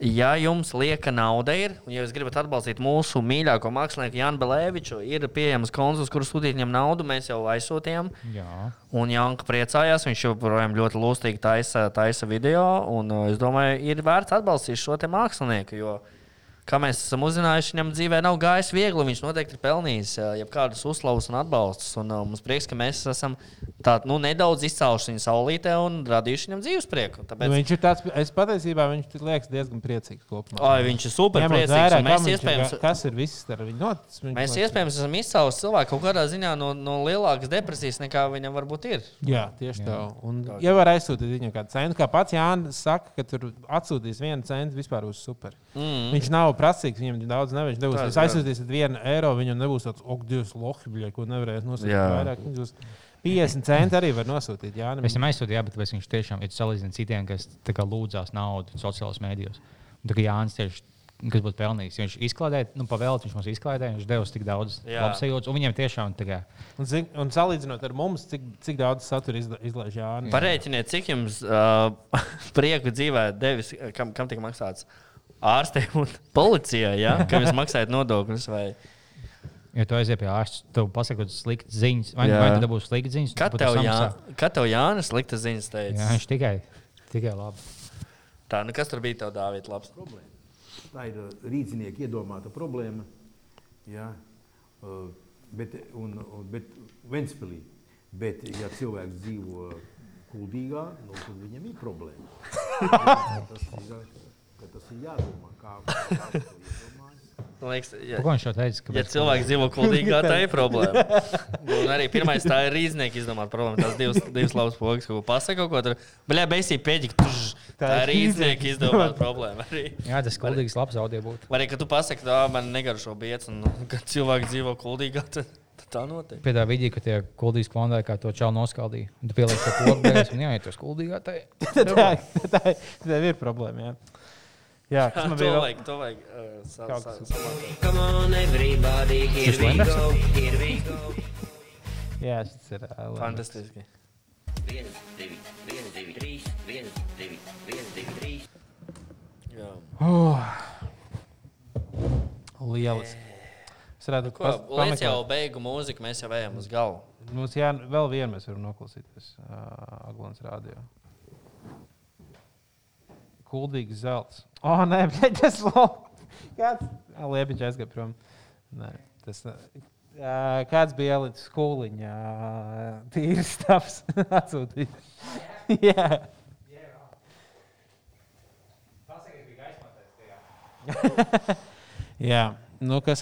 Ja jums lieka nauda ir, un ja jūs gribat atbalstīt mūsu mīļāko mākslinieku Janu Belēviču, ir pieejams konsuls, kurš sūtīt viņam naudu, mēs jau aizsūtījām. Jā. Un Janka priecājās, viņš joprojām ļoti lustīgi taisa, taisa video. Un, uh, es domāju, ir vērts atbalstīt šo mākslinieku. Jo, kā mēs esam uzzinājuši, viņam dzīvē nav gājis viegli. Viņš noteikti ir pelnījis uh, jebkādas uzslavas un atbalstus. Un, uh, mums prieks, ka mēs esam tā, nu, nedaudz izcēluši viņu saulītē un radījuši viņam dzīves prieku. Nu, Tāpēc, viņš ir tāds, es patiesībā viņš liekas diezgan priecīgs kopumā. Ai, viņš ir super Ņemot priecīgs. vērā, Mēs, ir iespējams, ga- kas ir viss ar viņu noticis. viņš mēs iespējams esam izcēluši cilvēku kaut kādā ziņā no, no lielākas depresijas, nekā viņam varbūt ir. Jā, tieši tā. Un, ja var aizsūtīt viņam kādu centu, kā pats Jānis saka, ka tur atsūtīs vienu centu vispār uz super. Mm. Viņš nav prasīgs. Viņam daudz nevis devos. Tas Jūs aizsūtīsiet vienu eiro, viņam nebūs tāds, ok, divs lohi, bļa, ko nevarēs nosūtīt Jā. vairāk. Viņš būs 50 centi arī var nosūtīt. Jā, Es viņam aizsūtīju, jā, bet viņš tiešām ir salīdzinājums citiem, kas tā kā lūdzās naudu sociālajos mēdījos. Un Tā kā Jānis tieši. Kas būtu pelnījis? Viņš izklaidēja, nu, pavēlēt, viņš mums izklaidēja, viņš devis tik daudz labsajūtas, un viņiem tiešām tā kā Un, cik- un salīdzinot ar mums, cik, cik daudz satura izla- izlaiž Jānis. Parēķiniet, cik jums uh, prieku dzīvē devis, kam, kam tika maksāts ārstiem un policijai, ja? kam jūs maksājat nodokļus. Vai... Ja tu aizies pie ārsta, tev pasakot sliktas ziņas, vai, Jā. vai tu dabūsi sliktas ziņas, Kad tev, jā, kad tev Jānis sliktas ziņas teica? Jā, viņš tikai, tikai labi. Tā, nu kas tur bija tev, Dāvīt, labs? Tā ir uh, rīznieka iedomāta problēma. Jā, uh, bet, un, un, bet Ventspilī. Bet, ja cilvēks dzīvo kuldīgā, nu, tad viņam ir problēma. tas, ir, ka tas ir jādomā, kā. Man liekas, ja, Ko viņš jau teica? ja cilvēks dzīvo kuldīgā, tā ir problēma. Un arī pirmais tā ir rīznieki izdomāt problēmu. Tās divas, divas labas pogas, ko pasaka kaut ko tur. Bļā, ka tuž. Tā ir rīznieki izdomāt problēmu arī. Jā, tas kuldīgs labs audio būtu. Arī, ka tu pasaki, ka man negaršo biets, un nu, kad cilvēks dzīvo kuldīgā, tad, tā notiek. Tā vidī, ka tie kuldīgs klondēja, kā to čau noskaldīja. Un tu pieliec to beigās, un jā, ja tu esi kuldīgā, tā, tā, tā ir problēma. Jā, jā kas man to bija vajag, to vajag. Uh, sa, Kaut sa, kas. sa, Come on, everybody, here Tas we Lembergs? go, here we go. Jā, šis ir. Uh, Fantastiski. Viens, divi, viens, divi, trīs, viens, divi, viens, divi, trīs. Jā. Lieliski. Es redzu, Ko, Līdz jau beigu mūziku mēs jau ejam uz galvu. Mums jā, vēl vienu mēs varam noklausīties. Uh, Aglons rādio. Kuldīgs zelts. O, oh, nē, bet tas. Kāds? Liepiņš aizgāja prom. Nē, tas. Uh, kāds bija ielicis skūliņā? Tīrs stāvs. Atsūtīt. Jā. Jā. Nu, kas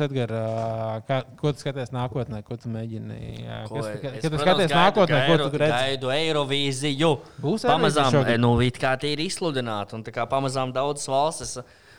kā, ko tu skaties nākotnē, ko tu mēģini? Jā, Ko kas, es- kad es, tu skaties gaidu- nākotnē, ko gaidu- tu redzi? Gaidu Eirovīziju. Būs Pamazām, nu, it kā tie ir izsludināti, un tā kā pamazām daudzas valstis.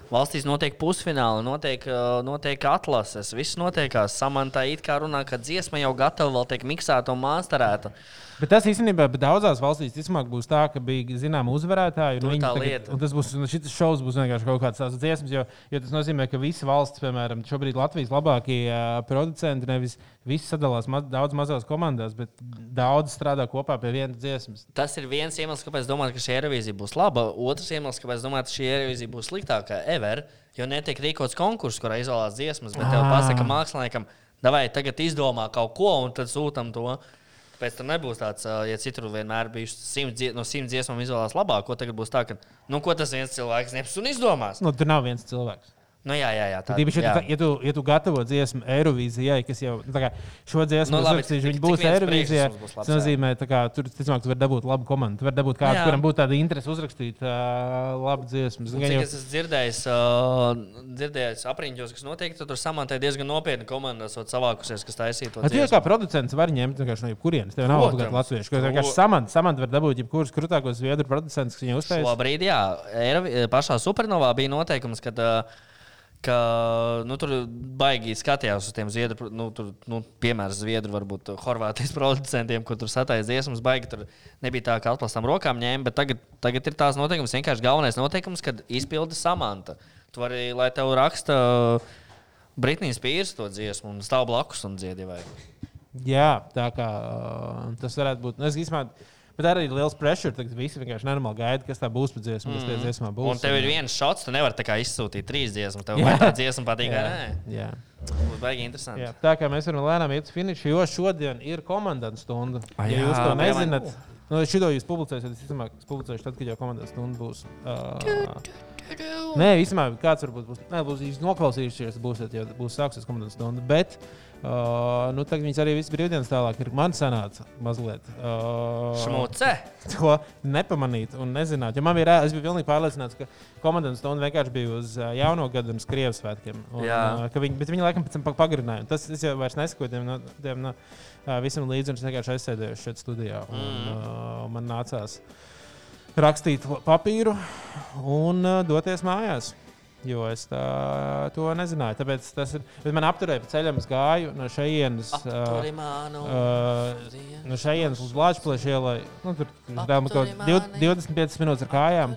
Valstīs notiek pusfināli, notiek, notiek atlases, viss notiekās. Samantā it kā runā, ka dziesma jau gatava, vēl tiek miksēta un māsterēta. Bet tas īstenībā bet daudzās valstīs ticamāk būs tā, ka bija zināma uzvarētāja. Viņi tā tagad- lieta. Tas būs šis šovs būs vienkārši kaut kāds tāds dziesmas, jo, jo tas nozīmē, ka visi valsts, piemēram, šobrīd Latvijas labākie uh, producenti, nevis visi sadalās ma daudz mazās komandās, bet daudz strādā kopā pie vienas dziesmas. Tas ir viens iemesls, kāpēc domāju, ka šī Eirovīzija būs laba. Otrs iemesls, kāpēc domāju, ka šī Eirovīzija būs sliktākā ever, jo netiek rīkots konkurss, kurā izvēlās dziesmas, bet tev Ah. pasaka māksliniekam, vai tagad izdomā kaut ko un tad sūtam to. Pēc tam nebūs tāds, ja citur vienmēr bija simt no simt dziesmām izvēlēts labāko, tagad būs tā, ka, nu, ko tas viens cilvēks neps un izdomās. Nu, tur nav viens cilvēks. Nu, jā, jā, jā. Tā, Tīpaši, ja, jā. ja, tu, ja tu gatavo dziesmu Eirovīzijai, kas jau nu, kā šo dziesmu Nu, labi, uzrakstījuši, cik- viņi būs Eirovīzijā. Tas nozīmē, ka tur ticamāk, tu vari dabūt labu komandu. Tu vari dabūt kādu, Jā. kuram būtu tāda interese uzrakstīt uh, labu dziesmu. Un Cik es esmu dzirdējis, uh, dzirdējis apriņķos, kas notiek, tur samantai diezgan nopietni komanda esot savākusies, kas taisīja to tu jau kā producents vari ņemt no jebkurienes. Tev nav obligāti latviešu. Vienkārši samant, samant var dabūt jebkurus krutākos zviedru producentus, kas viņu uztaisīs. Šobrīd, jā, Eirovi- pašā supernovā bija noteikums, ka, ā, ka nu, tur baigi skatījās uz tiem zviedru, nu, tur, nu, piemēram, zviedru, varbūt horvātijas producentiem, kur tur satais dziesmas, baigi tur nebija tā, ka atplastām rokām ņēma, bet tagad, tagad ir tās noteikums, vienkārši galvenais noteikums, kad izpildi samanta. Tu vari, lai tev raksta Britnijas pīrs to dziesmu un stāv blakus un dziedi vai. Jā, tā kā uh, tas varētu būt. Nu, es īstenībā, bet arī ir liels pressure. Tagad visi vienkārši nenormāli gaida, kas tā būs pēc dziesmas, kas tajā dziesmā būs. Un tev ir viens šots, tu nevari tā kā izsūtīt trīs dziesmas. Tev vai tā dziesma patīk Jā. nē. Jā. Būs baigi interesanti. Jā, tā kā mēs varam lēnām iet uz finišu, jo šodien ir komandas stunda. Ah, Ja jā, jūs to nezināt, nu, šito jūs publicēsiet, es domāju, ka publicēšu tad, kad jau komandas stunda būs. Uh, Nē, īstenībā kāds varbūt būs. Nē, būs noklausījušies, būsiet, ja būs sāksies komandas stunda. Bet uh, nu, tagad viņas arī visas brīvdienas tālāk ir. Man sanāca mazliet. Uh, Šmuce. To nepamanīt un nezināt. Jo man bija, es biju pilnīgi pārliecināts, ka komandas stunda vienkārši bija uz uh, jauno gadu un Krievijas svētkiem. Un, uh, viņi, bet viņi laikam pēc tam pa- pagarināja. Tas es jau vairs nesakoju tiem, no, tiem no, uh, visam līdzi. un Es vienkārši aizsēdēju šeit studijā. Un, Mm. uh, man nācās rakstīt papīru un uh, doties mājās. Jo es tā, to nezināju. Tāpēc tas ir. Bet man apturēja pa ceļam, es gāju no šejienes. Manu. Uh, no šejienes uz Latvijas ielai. Nu, tur mani. 25 minūtes ar kājām.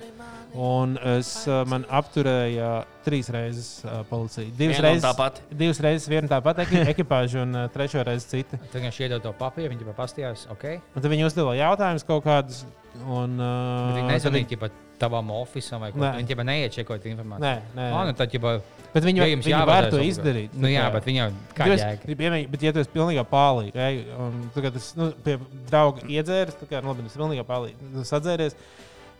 Un es, uh, man apturēja trīs reizes uh, policija. Divas reizes tā pati. Divas reizes viena tā pati eki- ekipāža un uh, trešo reizi cita. Tad viņš iedod to papīru, viņš jau pastījās, ok. Un tad viņi uzdeva jautājumus kaut kādus. Un, uh, viņi nezvanīja ķipa, tavam oficiālam vai kaut Nē. kā. Viņi jau neiečekot informāciju. Nē, nē. Ah, nu tad, ķipa, Bet viņi, ja ja jums jāvadās to izdarīt. Nu, jā, bet viņi jau kā jēga. Bet, ja tu esi pilnībā pārlīgs, ej, un tagad es nu, pie drauga iedzēru, tad nu, labi, es pilnībā pārlīgs, sadzēries,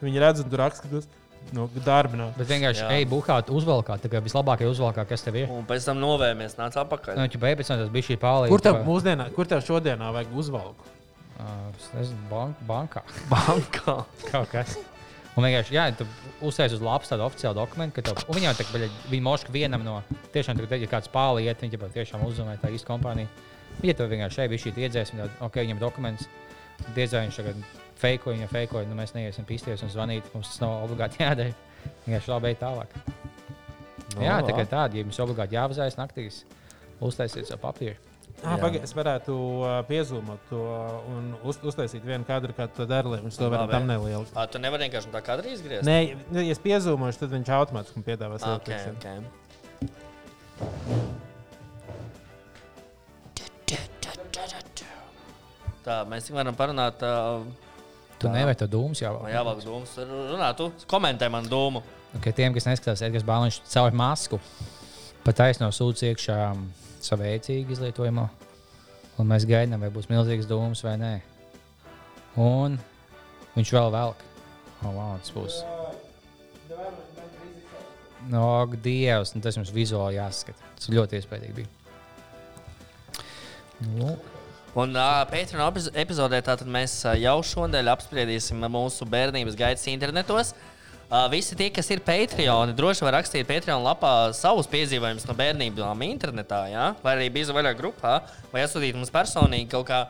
viņi redz, un tur esi no, darbināt. Bet vienkārši, ej, buhāt, uzvalkāt, tā kā vislabākajā uzvalkā, kas tev ir. Un pēc tam novēmies, nāc atpakaļ. Nu, pēc tam tas bija šī pārlīga. Kur tev mūsdienā, kur tev šodienā vajag uzvalku? Es nezinu, bank, bankā. Bankā. Kaut kas. Un vienkārši, jā, tu uzsēsi uz lapas tādu oficiālu dokumentu, ka tev, un viņi jau tā, baļa, viņi moška vienam no, tiešām, tur, ja kāds pārliet, viņi jau tiešām uzzumē tā īsta kompānija. Ja tu vienkārši šeit bija šī iedzēs, viņi tad, ok, viņam dokuments, diezai viņš tagad feikoja, viņa feikoja, nu mēs neiesim pisties un zvanīt, mums tas nav obligāti jādara. Vienkārši labi ej tālāk. No, jā, tā kā tāda, ja jums obligāti jāvazājas naktīs, uztaisiet savu papīru. Ah, paga, es varētu uh, piezūmot to un uz, uztaisīt vienu kadru, kā tu to dari, lai viņš to varētu tam nelielu. Ā, Tu nevari vienkārši tā kadrā izgriezt. Nē, nu, ja es piezūmošu, tad viņš automātiski man piedāvās. Ah, ielikt ok, visiem. ok. Tā, mēs tik varam parunāt. Uh, Tu nevari to dūmus jau. man jāvelk dūmus. Runā, tu komentē man dūmu. Okay, tiem, kas neskatās, Edgars Bāliņš caur masku pat taisno sūdz iekšā um, savu veicīgu izlietojumu. Un mēs gaidām, vai būs milzīgs dūms vai nē. Un viņš vēl velk. Oh, wow, tas būs. No, Dievs, nu, tas mums vizuāli jāskata. Tas ļoti iespaidīgi bija. Nu, Un uh, Patreon epiz- epizodē tātad mēs uh, jau šodien apspriedīsim mūsu bērnības gaitas internetos. Uh, visi tie, kas ir Patreon, droši var rakstīt Patreon lapā savus piedzīvojumus no bērnībām internetā, ja? vai arī bija vaļā grupā, vai atsūtīt mums personīgi kaut, kā,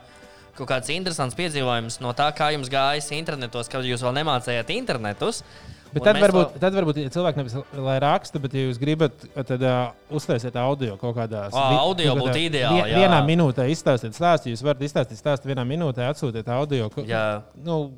kaut kāds interesants piedzīvojums no tā, kā jums gājas internetos, kad jūs vēl nemācījāt internetus. Bet tad varbūt, to- tad varbūt ja cilvēki nevis lai raksta, bet, ja jūs gribat, tad uh, uztaisiet audio kaut kādā Ā, audio būtu ideāli, jā. Vienā minūtē izstāstiet stāstu. Jūs varat izstāstīt stāstu vienā minūtē, atsūtiet audio. ko- Jā. Nu,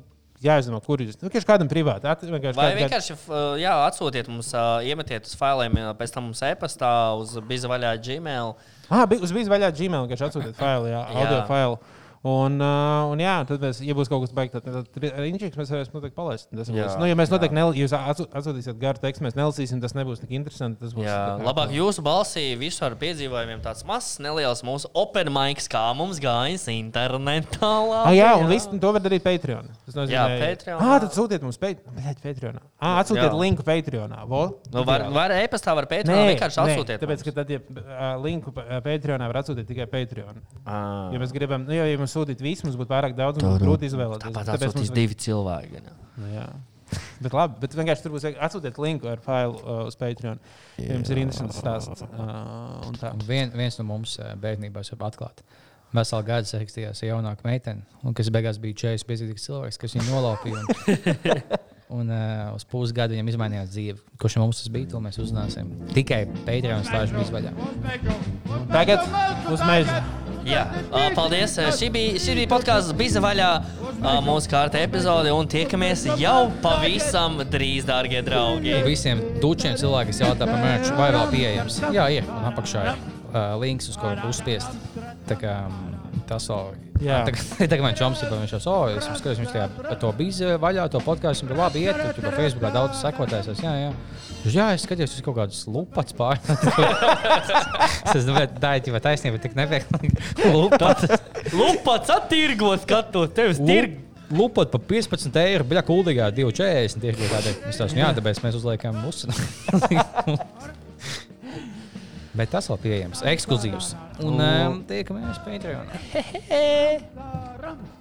jāizdomā, kur jūs. Nu, vienkārši kādam privāti. At, vienkārši Vai kād- vienkārši jā, atsūtiet mums, iemetiet uz failiem, jā, pēc tam mums e-pastā uz bizvaļā Gmail. Ah, uz visu vaļā Gmail vienkārši atsūtiet failu, jā, Jā. audio failu. Un, uh, un jā, tad, mēs, ja būs kaut kas baigts, tad, tad rīņķis mēs varēsim noteikti palaist. Tas Jā. Nu, ja mēs jā. noteikti nel, jūs atsū- atsūtīsiet garu tekstu, mēs nelasīsim, tas nebūs tik interesanti. Tas būs Jā, tā labāk jūsu balsī visu ar piedzīvojumiem tāds mazs, neliels mūsu open mics, kā mums gājas internetā. Ah, jā, un viss to var darīt Patreon. Tas nozīmē, Jā, Patreonā. Ah, tad sūtiet mums Pat- Bļaļ, Patreonā. Ah, atsūtiet Jā. linku Patreonā. Vo? Nu, var, var e-pastā, var Patreonā Nē, vienkārši nē, atsūtiet. Tāpēc, ka tad, ja uh, linku pa- Patreonā var atsūtīt tikai Patreon. Ah. Ja mēs gribam, nu, ja, ja mēs sūtītu visu, mums būtu pārāk daudz, un būtu grūti izvēlēties. Tāpat Tāpēc mums- divi cilvēki. Nu, jā. Bet labi, bet vienkārši tur būs atsūtīt linku ar failu uh, uz Patreon. Ja jums ir interesants stāsts. Uh, vien, viens no mums eh, bērnībā jau atklāti. Veselu gadu sarakstījās ar jaunāku meiteni, un kas beigās bija 40 bezgalīgs cilvēks, kas viņu nolaupīja. Un, un uh, uz pusgadu viņam izmainījās dzīve. Kurš no mums tas bija, to mēs uzzināsim. Tikai Patreon slēdz izvaļā. Tagad uz meža. Jā, ā, paldies. Šī bija, šī bija podkāsts Biza vaļā. ā, Mūsu kārta epizode, un tiekamies jau pavisam drīz, dārgie draugi. Visiem dučiem cilvēkiem, kas jautā par mērķu, vai vēl pieejams. Jā, ir. Apakšā ir uh, links, uz ko uzspiest. Tā kā mm, tas vēl. Jā. Tā kā man čoms ir, viņš jau so, es skatos, viņš tajā par to bija vaļā, to podkāstu, un bija labi iet, tur Facebookā daudz sekotājs. es, Jā, jā. Jā, es skatījos, tas kaut kāds lupats pār. es domāju, tā ir jau taisnība, tik nevieglīgi. Lupats. Lupats attirgot, skatot tevis tirgu. Lupot par 15 eiro, bija kuldīgā 2,40. Tieši tās, jā, tāpēc mēs uzliekam musu. Bet tas vēl pieejams, ekskluzīvs. Un um, tiekamies Patreon.